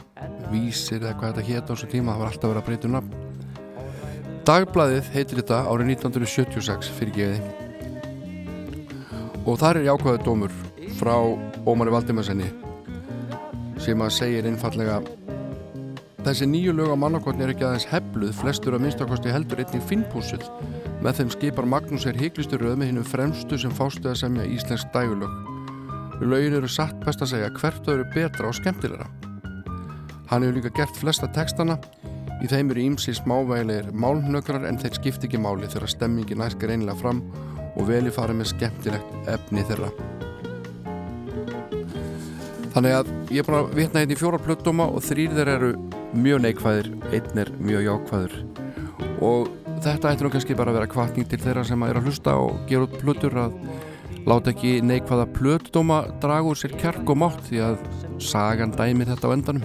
vísir eða hvað þetta hétt á þessu tíma það var alltaf verið að breyta um nafn. Dagblæðið heitir þetta árið 1976 fyrir geði og þar er jákvæða dómur frá Ómari Valdimarsenni sem að segir einfallega þessi nýju lög á mannakotni er ekki aðeins hefluð flestur að minnstakosti heldur einnig finnpúsuð með þeim skipar Magnús er hygglistu röð með hinnum fremstu sem fástu að semja íslensk dægulög lögin eru satt best að segja hvert þau eru betra og skemmtilegra. Hann hefur líka gert flesta textana. Í þeim eru ímsi smávægilegir málnökrar en þeir skipti ekki máli þegar stemmingin næst greinilega fram og veli fara með skemmtilegt efni þeirra Þannig að ég er búin að vitna hérna í fjóra plötdóma og þrýr þeir eru mjög neikvæðir, einn er mjög jákvæður. Og þetta ættir nú kannski bara að vera kvartning til þeirra sem er að hlusta og gera út plötur að láta ekki neikvæða plötdóma draga úr sér kjark og mátt því að sagan dæmi þetta á endanum.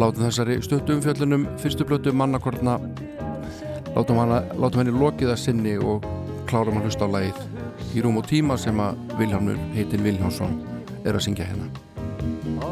Látum þessari stöttu umfjöllunum fyrstu plötu mannakortna látum, hana, látum henni lokið að sinni og klárum að hlusta á lagið í rúm og tíma sem að Viljámur heitin Viljánsson er að syngja hérna Oh.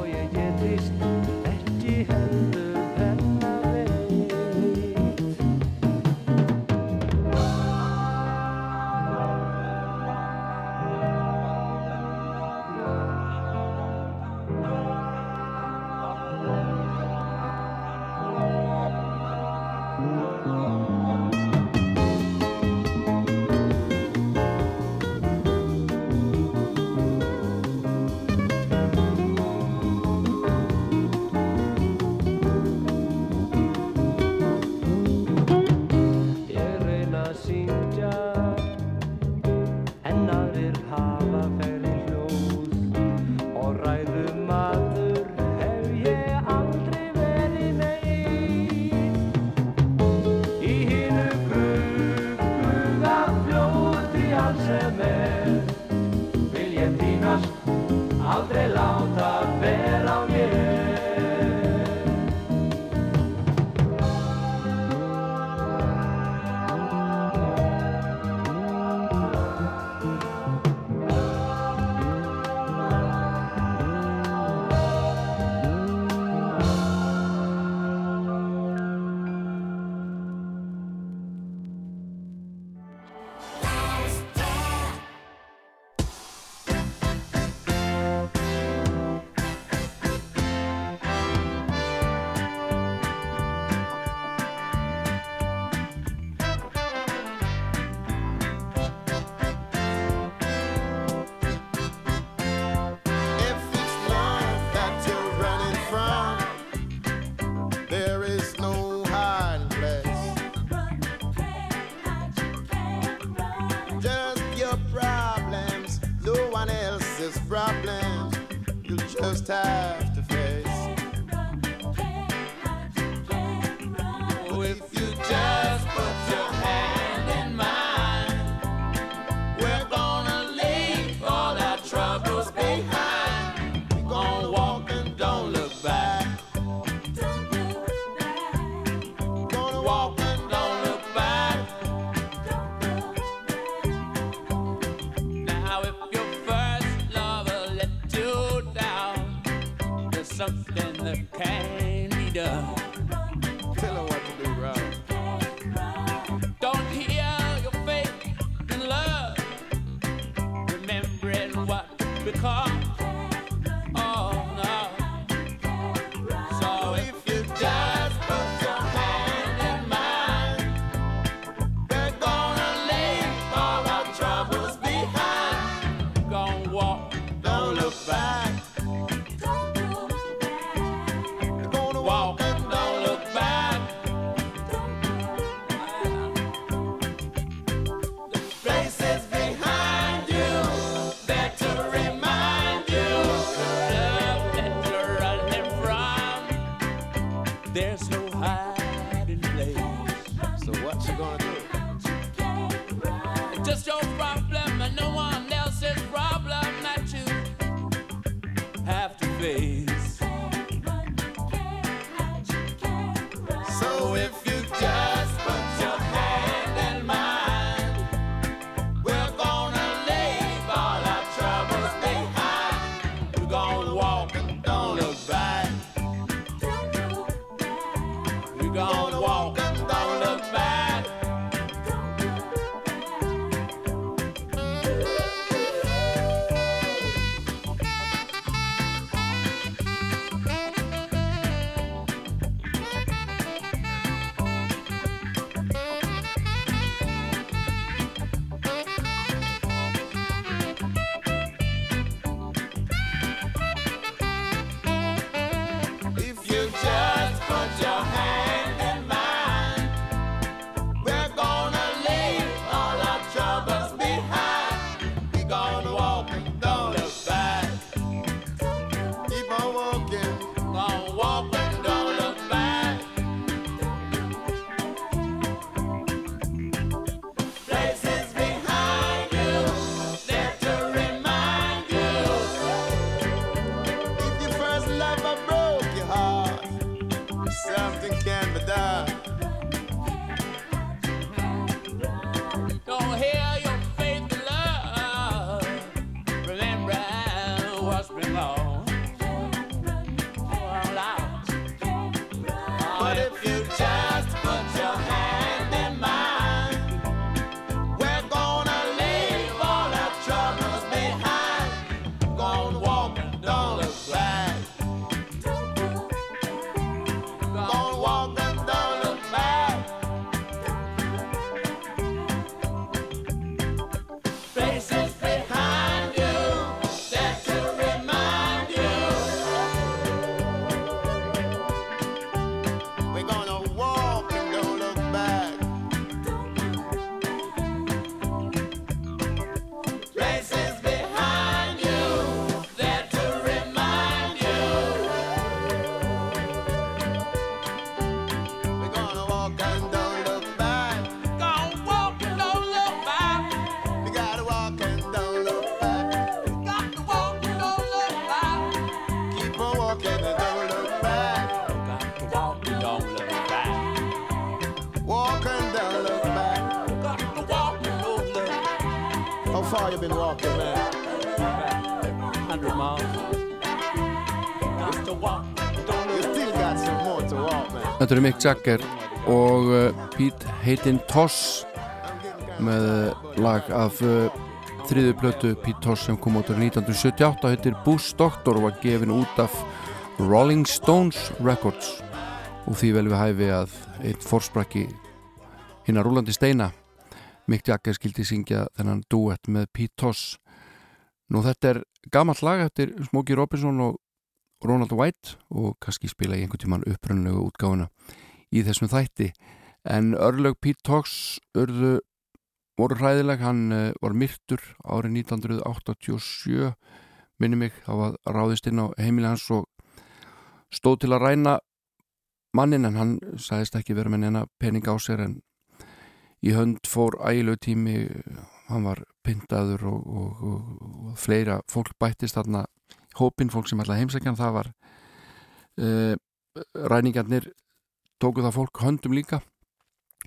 Þetta eru Mick Jagger og uh, Pete Heitin Toss með uh, lag af uh, þriðu plötu Pete Toss sem kom út árið 1978 heitir Bush Doctor og var gefin út af Rolling Stones Records. Og því vel við hæfi að einn forsprakki hinnar rúlandi steina. Mick Jagger skildi syngja þennan duett með Pete Toss Nú þetta er gamalt lag eftir Smokey Robinson og Ronald White og kannski spila ég einhvern tíman upprönnlegu útgáfuna í þessum þætti. En örlög Pete Tox urðu, voru hræðileg. Hann uh, var myrtur árið 1987 minni mig, þá var ráðist inn á heimili hans og stóð til að ræna mannin en hann sagðist ekki vera með neina pening á sér en í hönd fór ægilegu tími hann var pyntaður og, og, og, og fleira fólk bættist þarna hópin fólk sem alltaf heimsækjan það var uh, ræningarnir tóku það fólk höndum líka.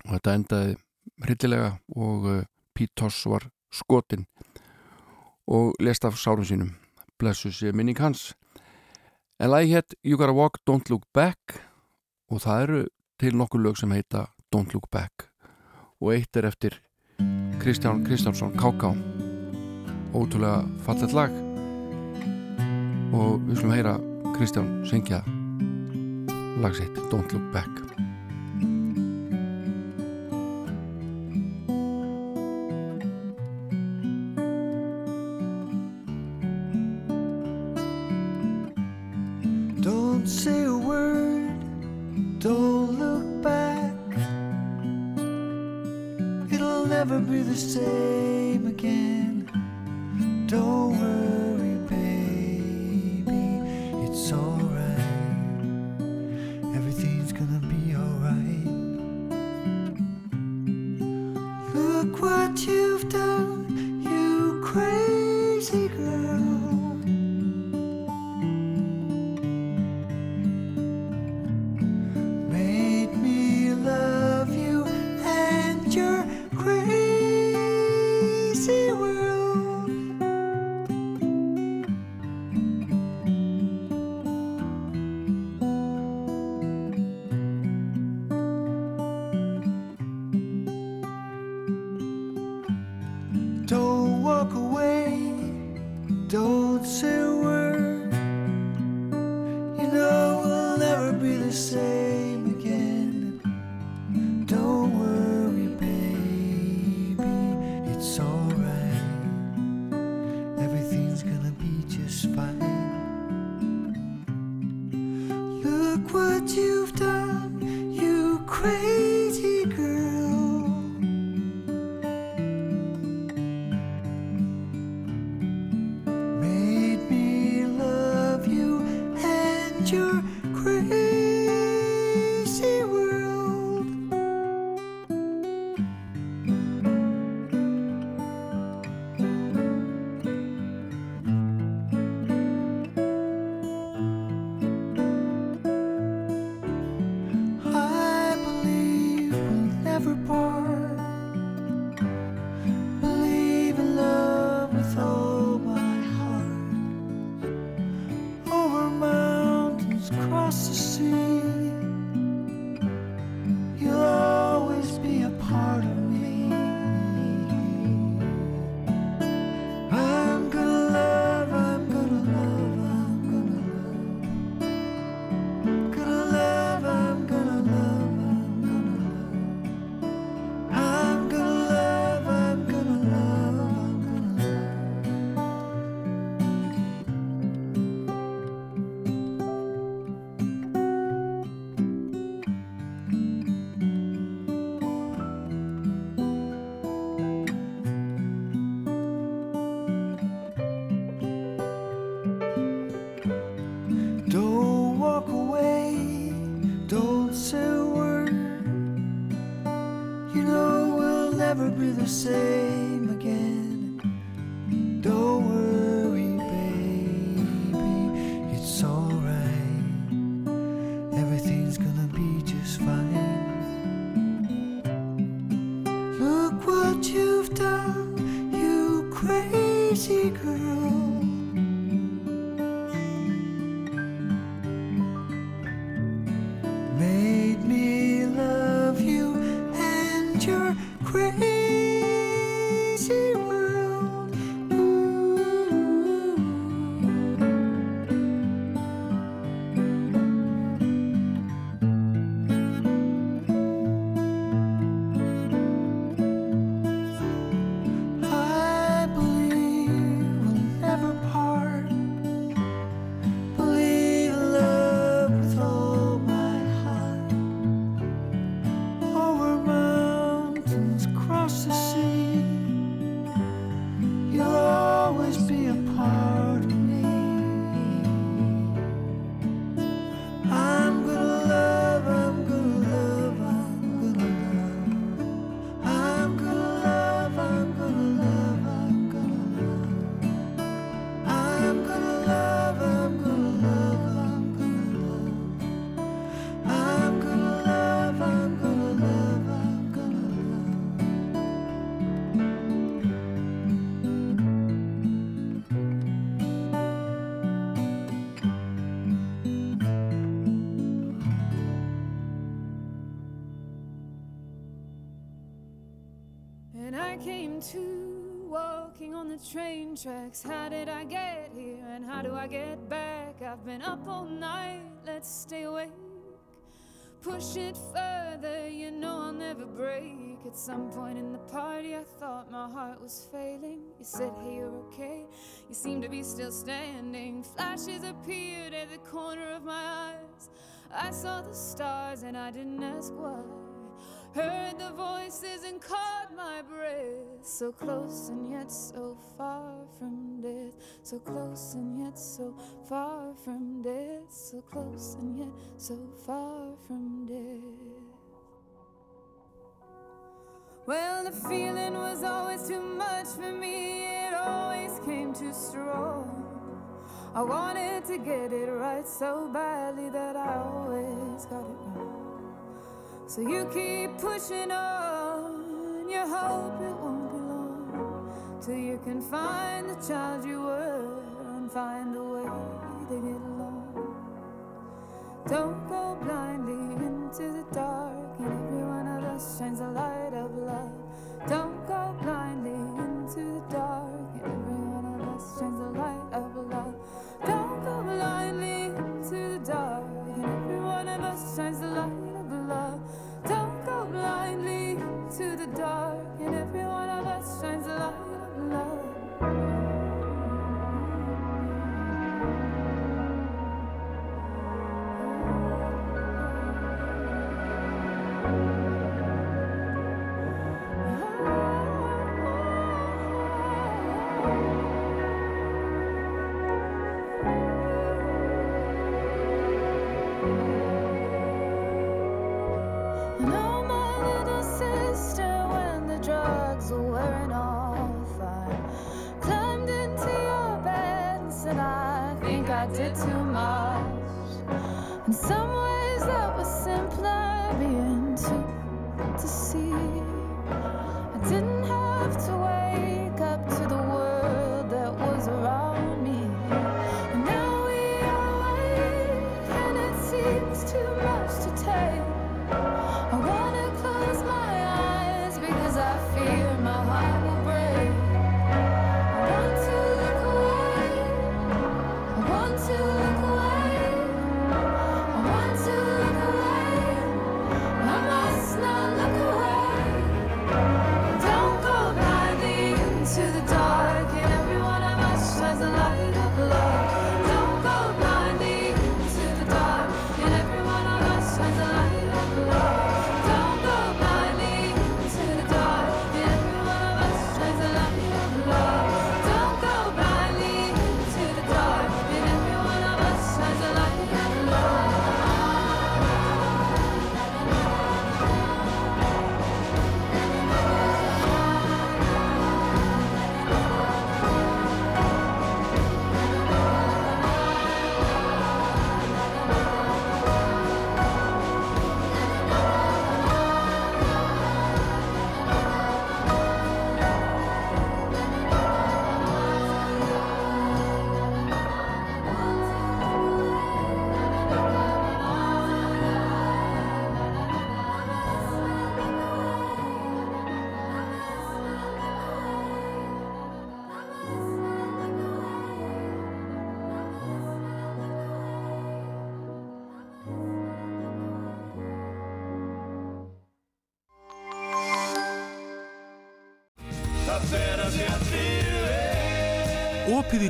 Og þetta endaði hryllilega og uh, Pete Toss var skotin og lest af sárum sínum. Blessu sér minning hans. En lagi hétt You Gotta Walk, Don't Look Back. Og það eru til nokkur lög sem heita Don't Look Back. Og eitt er eftir Kristján Kristjánsson K.K. ótrúlega fallet lag. Og við slum heyra Kristján syngja lag sitt Don't Look Back Easy girl. Tracks. How did I get here and how do I get back? I've been up all night, let's stay awake. Push it further, you know I'll never break. At some point in the party, I thought my heart was failing. You said, Hey, you're okay. You seem to be still standing. Flashes appeared at the corner of my eyes. I saw the stars and I didn't ask why. Heard the voices and caught my breath. So close and yet so far from death. So close and yet so far from death. So close and yet so far from death. Well, the feeling was always too much for me. It always came too strong. I wanted to get it right so badly that I always got it wrong. So you keep pushing on. You hope it won't be long till you can find the child you were and find a way to get along. Don't go blindly into the dark, and every one of us shines a light of love. Don't go blindly into the dark, and every one of us shines a light of love. Don't go blindly into the dark, and every one of us shines the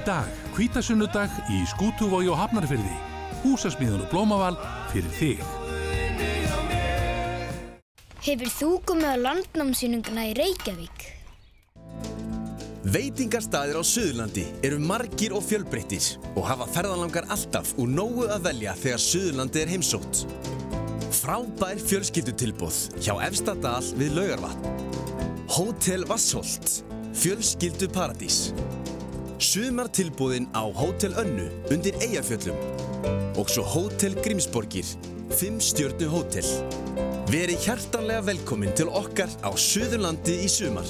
í dag, kvítasunnudag í Skútúvói og Hafnarfyrði. Húsasmíðan og blómaval fyrir þig. Hefur þú komið á landnámsýninguna í Reykjavík? Veitingarstaðir á Suðurlandi eru margir og fjölbreyttis og hafa ferðalangar alltaf úr nógu að velja þegar Suðurlandi er heimsótt. Frábær fjölskyldutilbóð hjá Efstadal við Laugarvatn. Hótel Vassholt. Fjölskyldu paradís. Sumartilbúðin á Hótel Önnu undir Eyjafjöllum og svo Hótel Grímsborgir, 5 stjörnu hótel. Veri hjartanlega velkomin til okkar á Suðurlandi í sumar.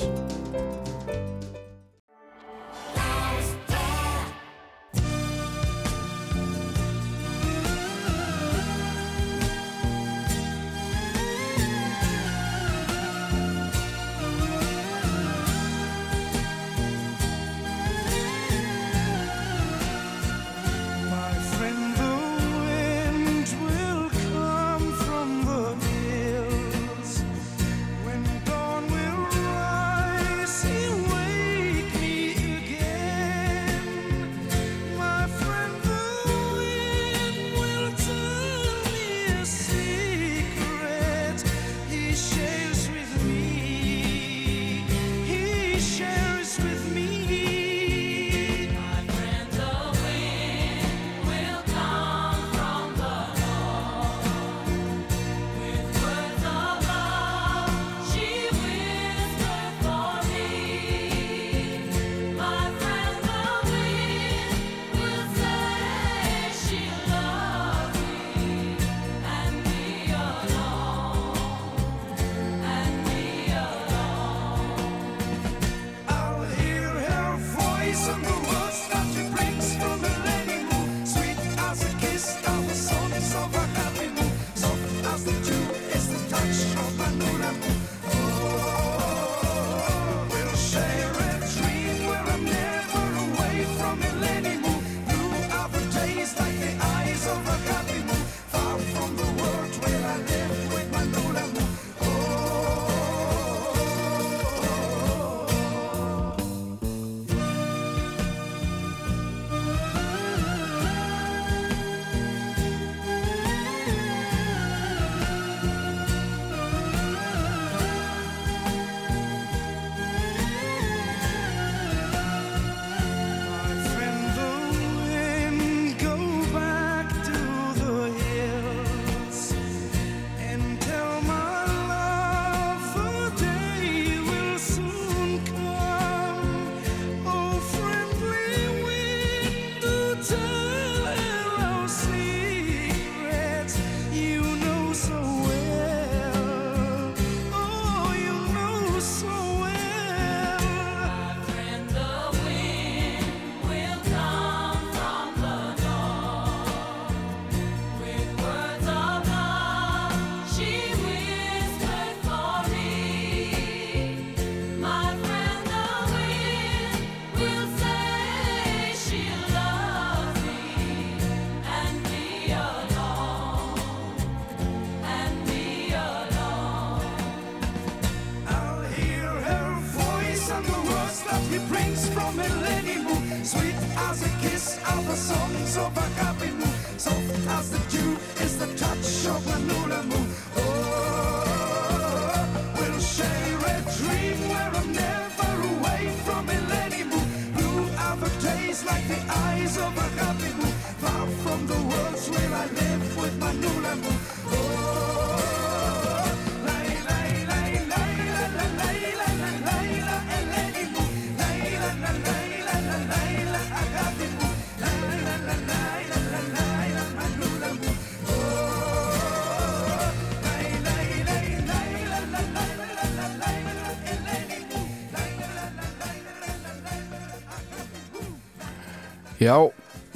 Já,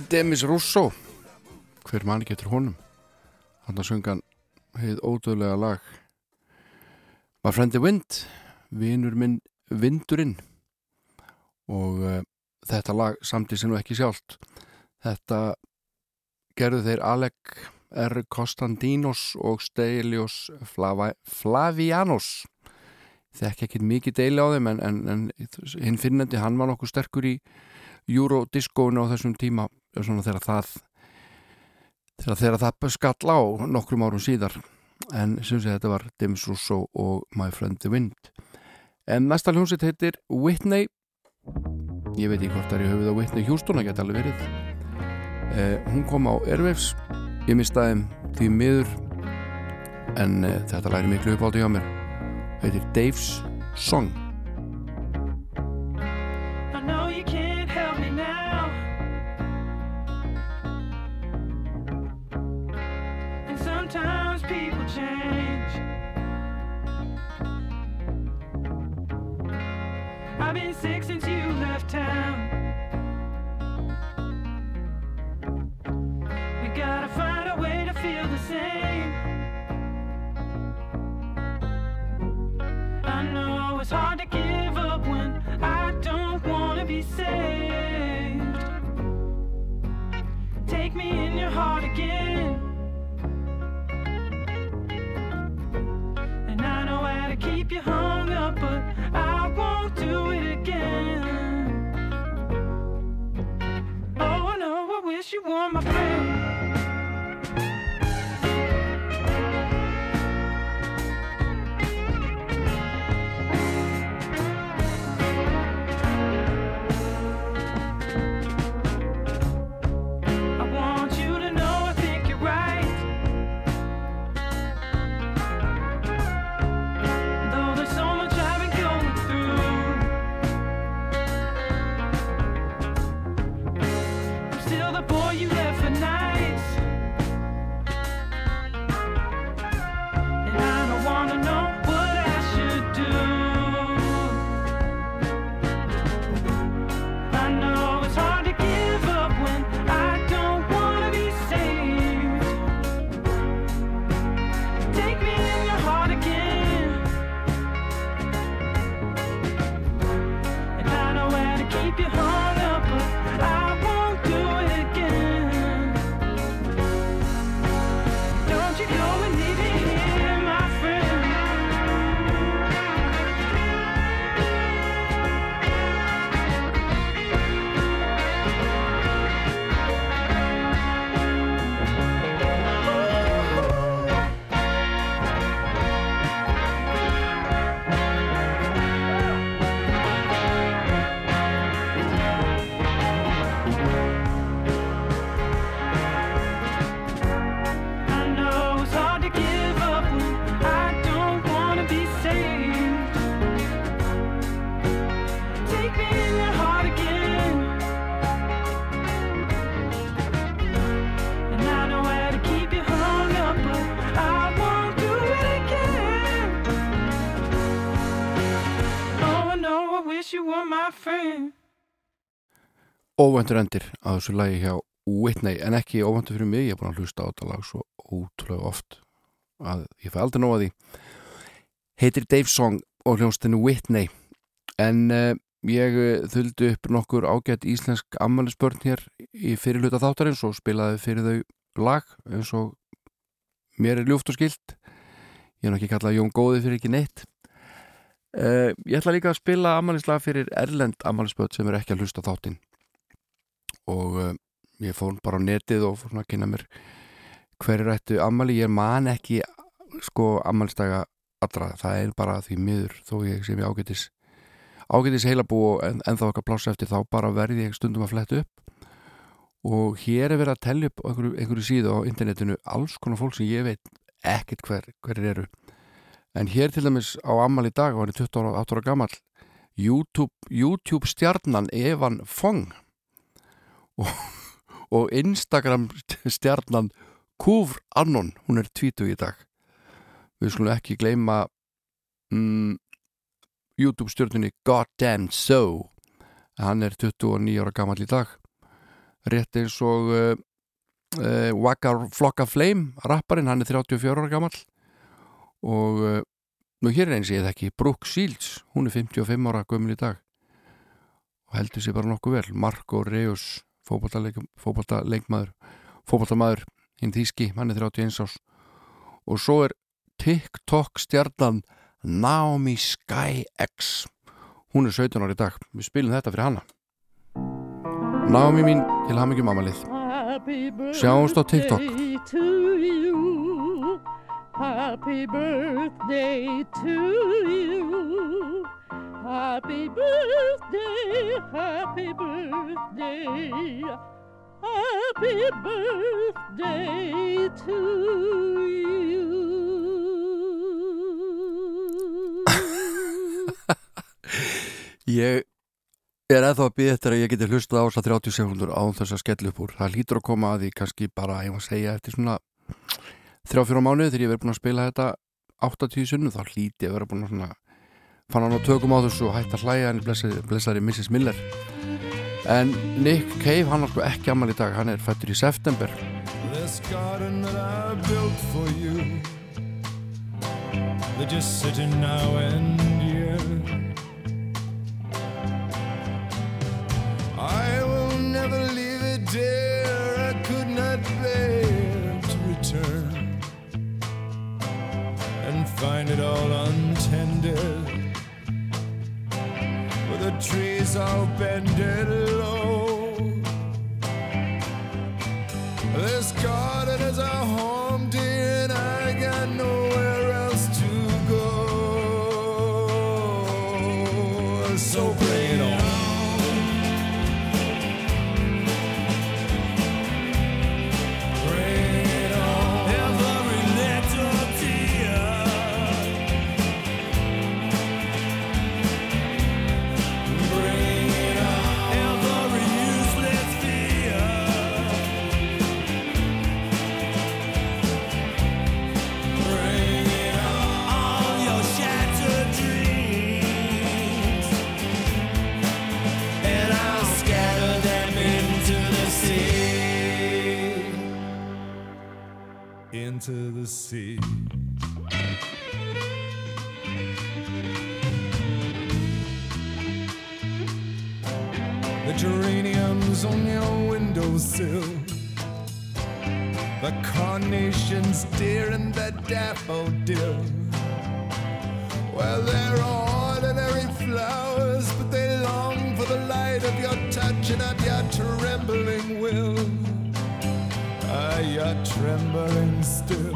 Demis Russo. Hver mann getur honum? Hann að sunga heið ódöðlega lag. My friend the wind vinnur minn vindurinn. Og uh, þetta lag samtíð sem nú ekki sjálft. Þetta gerðu þeir Alec R. Konstantinos og Stelios Flav Flavianos. Þekk ekki mikið deili á þeim en, en, en hinn finnandi hann var nokkuð sterkur í Eurodiscóinu á þessum tíma þegar það þegar, þegar það skall á nokkrum árum síðar. En sem sé þetta var Dims Russo og My Friend the Wind. En næsta hljómsitt heitir Whitney. Ég veit ekki hvort það er í höfuð á Whitney Houston að geta alveg verið. Eh, hún kom á Airwaves. Ég mistaði því miður. En eh, þetta læri miklu uppáldi hjá mér. Heitir Dave's Song people change. I've been sick since you óvæntur endir að þessu lagi hjá Whitney en ekki óvæntur fyrir mig, ég er búin að hlusta á þetta lag svo ótrúlega oft að ég fæ aldrei nóga því. Heitir Dave Song og hljónstinu Whitney en uh, ég uh, þuldi upp nokkur ágætt íslensk ammælisbörn hér í fyrirluta þáttarins og spilaði fyrir þau lag eins og mér er ljúft og skilt ég er nú ekki kallað Jón Góði fyrir ekki neitt. Uh, ég ætla líka að spila ammælislag fyrir Erlend ammælisbörn sem er ekki að hlusta þáttinn og uh, ég fór bara á netið og fór svona að kynna mér hverju rættu ammali, ég man ekki sko ammalistaga allra, það er bara því miður þó ég sem ég ágætis ágætis heilabú og en, en þá eitthvað plássa eftir þá bara verði ég stundum að fletta upp. Og hér er verið að tellja upp einhverju, einhverju síðu á internetinu alls konar fólk sem ég veit ekkert hver, hverjir eru. En hér til dæmis á ammali dag hann er 28 ára gammal YouTube, YouTube stjarnan Evan Fong og, og Instagram stjarnan Kúfr Annon, hún er 20 í dag. Við skulum ekki gleyma mm, YouTube stjörnunni Goddamn So. Hann er 29 ára gammal í dag. Rétt eins og uh, uh, Waka Flocka Flame rapparinn, hann er 34 ára gammal og uh, nú hér er eins ég þekki Brooke Shields, hún er 55 ára gömul í dag. Og heldur sér bara nokkuð vel. Marco Reus fótballtaleikmaður fótballtamaður hinn þýski, hann er 31 ás og svo er TikTok stjarnan Naomi Sky X. Hún er 17 ára í dag. Við spilum þetta fyrir hana. Námi mín til hamingjum amalið Sjáumst á TikTok. Happy birthday to you. Happy birthday, happy birthday. Happy birthday to you. Ég er eða að býða eftir að ég geti hlustað á þess að 30 sekundur án þess að skella upp úr. Það lítur að koma að því kannski bara, ég var að segja, eftir svona 3-4 mánuði þegar ég verið búin að spila þetta 80 sunnu, þá hlíti ég að vera búin að svona fann hann á tökum á þessu og hætti að hlæja en blessaði, blessaði Mrs. Miller. En Nick Cave, hann er sko ekki ammal í dag, hann er fættur í september. This garden that I built for you, they're just sitting now and year. I will never leave it, dear. I could not bear to return and find it all untended. The trees all bended low. This garden is a home, Into the sea. The geraniums on your windowsill. The carnations, dear, and the daffodil. Well, they're ordinary flowers, but they long for the light of your touch and of your trembling will are trembling still.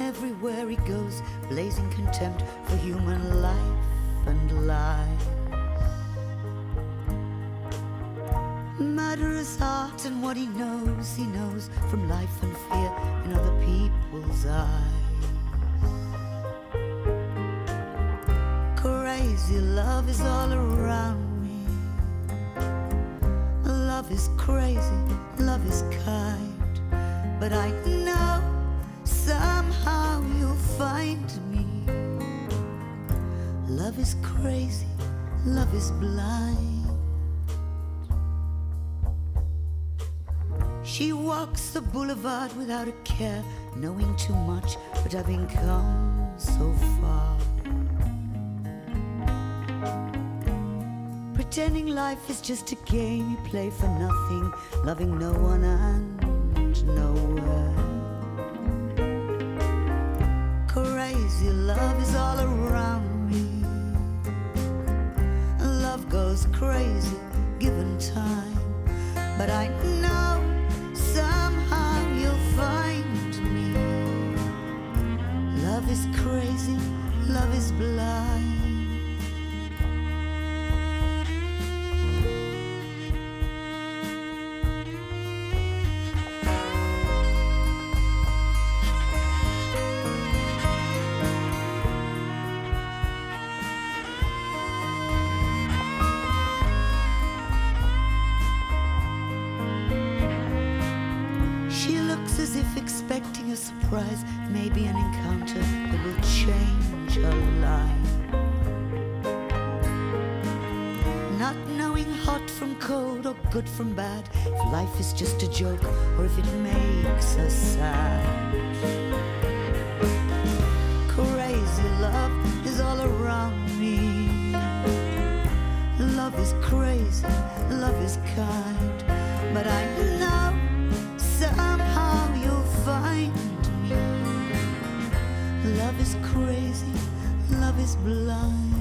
Everywhere he goes, blazing contempt for human life without a care, knowing too much, but having come so far. Pretending life is just a game you play for nothing, loving no one and nowhere. Crazy love is all around as if expecting a surprise, maybe an encounter that will change her life. Not knowing hot from cold or good from bad, if life is just a joke or if it makes us sad. Crazy love is all around me. Love is crazy, love is kind, but I know crazy, love is blind.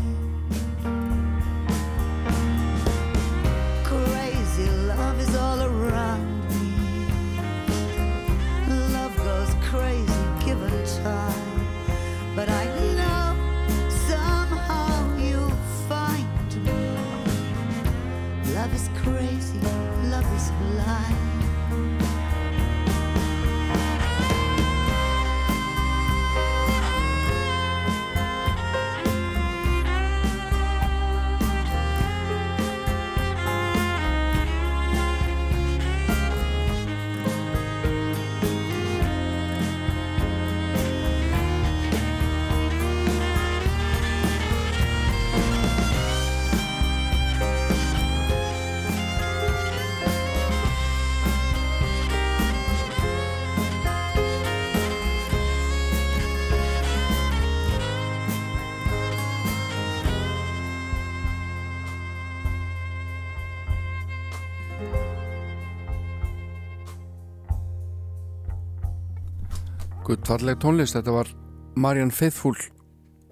Guttfalleg tónlist, þetta var Marian Faithfull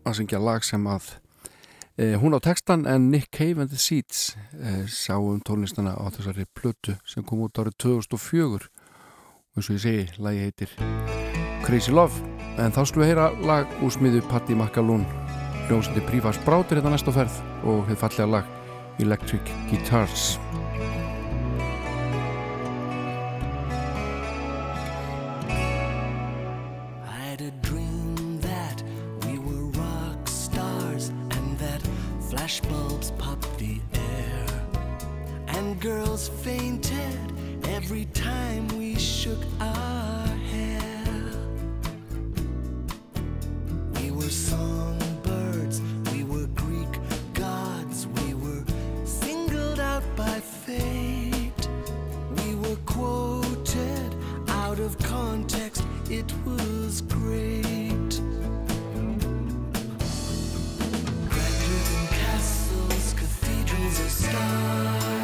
að syngja lag sem að e, hún á textan en Nick Cave and the Seeds e, sáum tónlistana á þessari plötu sem kom út árið 2004 og eins og ég segi, lagi heitir Crazy Love. En þá við heyra lag úr smiðu Patti Makalún hljómsandi Prífars Brátir þetta næstu ferð og hefði fallega lag Electric Guitars flashbulbs popped the air. And girls fainted every time we shook our hair. We were songbirds, we were Greek gods, we were singled out by fate. We were quoted out of context, it was great. sky.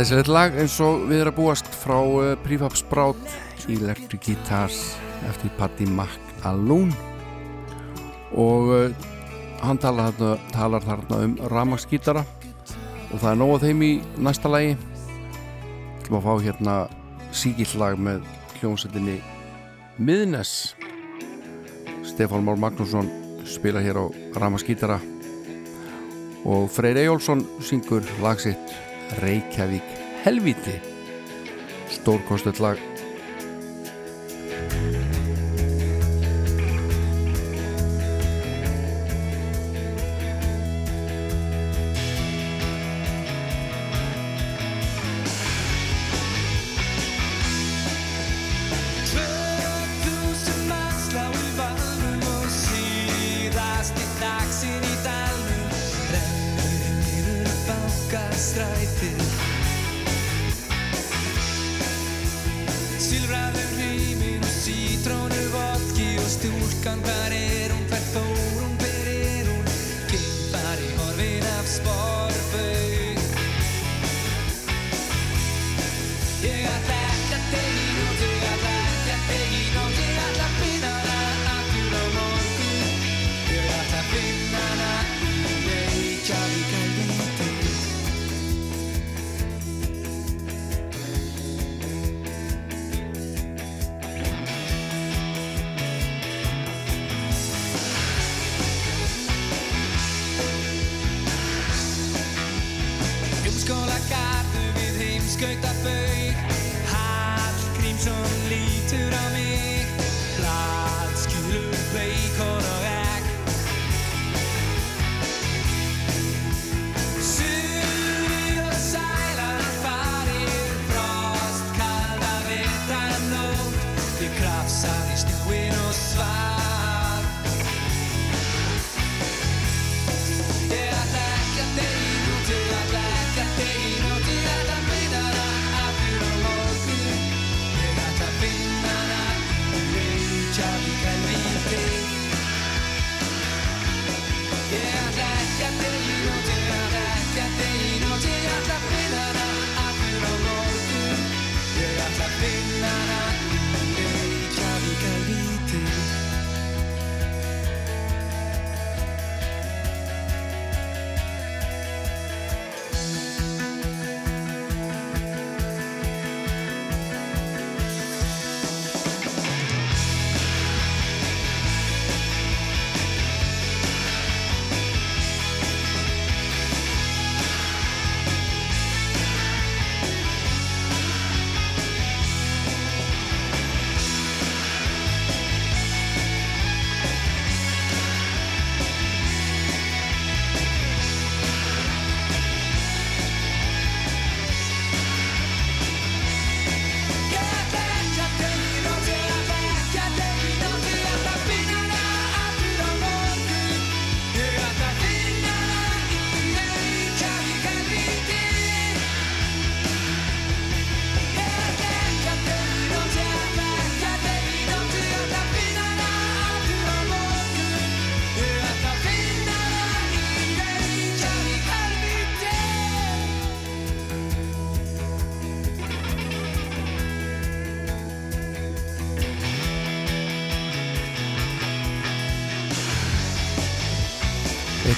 Glæsilegt lag eins og við erum að búast frá uh, Prefab Sprout í Electric Guitars eftir Patti McAloon. Og uh, hann talar þarna, talar þarna um ramagsgítara og það er nóg að þeim í næsta lagi. Við ætlum að fá hérna síkill lag með hljómsveitinni Miðnes. Stefán Már Magnússon spila hér á ramagsgítara og Freyr Ejjólfsson syngur lag sitt. Reykjavík helviti stórkostillag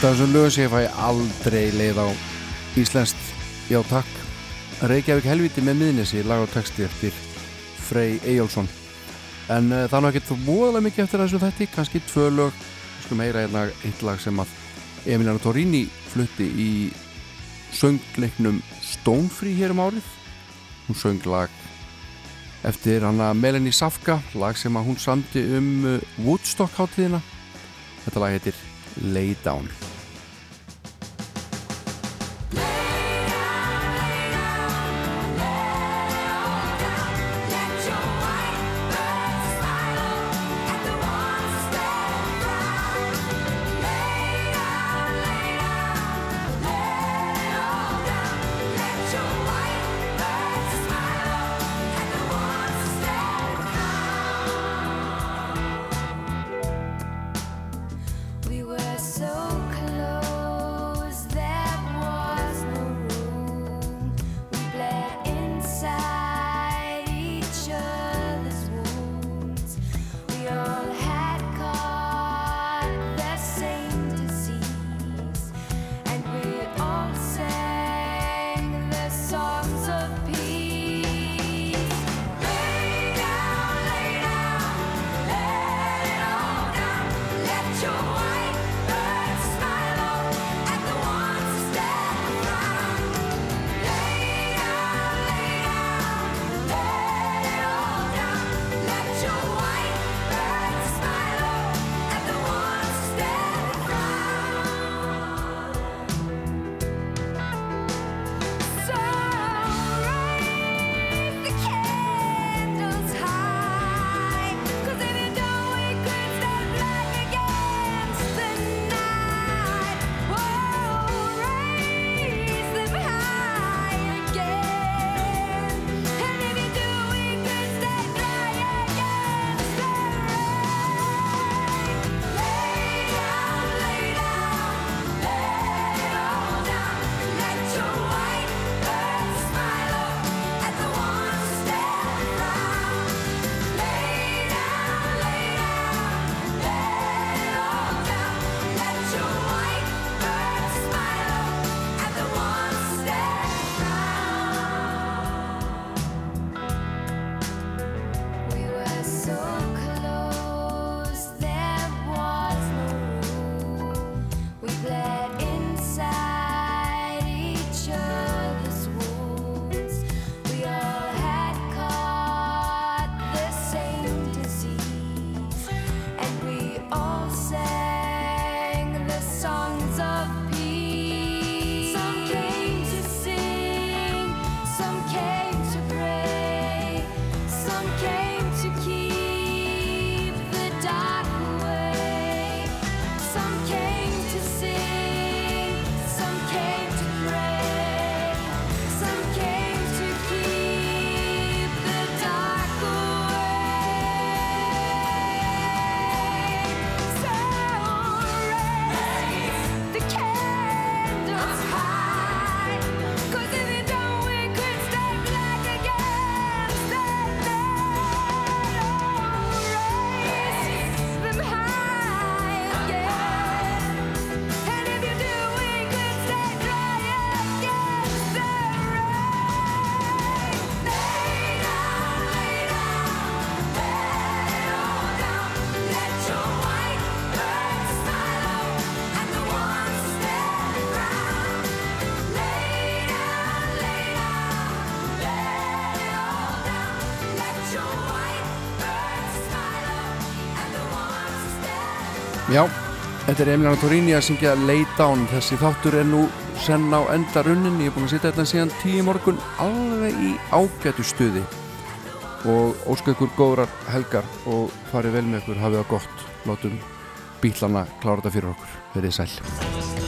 eitt af þessum lögum sem ég fæ aldrei leið á Íslenskt. Já takk. Reykjavík helviti með miðnissi lag og texti eftir Frey Ejjálsson en eh, uh, þannig að geta móðalega mikið eftir þessu þetti, kannski tvö lög. Við skulum heyra einn lag, einn lag sem að Emiliano Torrini flutti í söngleiknum Stónfrí hér um árið. Hún söng lag eftir hann að Melanie Safka lag sem að hún samti um eh, Woodstock hátíðina. Þetta lag heitir Lay Down. Þetta er Emiliano Torini að syngja Lay Down. Þessi þáttur er nú senn á endarunnin. Ég er búin að sitja þetta síðan tíu morgun alveg í ágætu stuði. Og ósku ykkur góðrar helgar og farið vel með ykkur, hafið það gott. Látum bílana klára þetta fyrir okkur. Verðið sæl.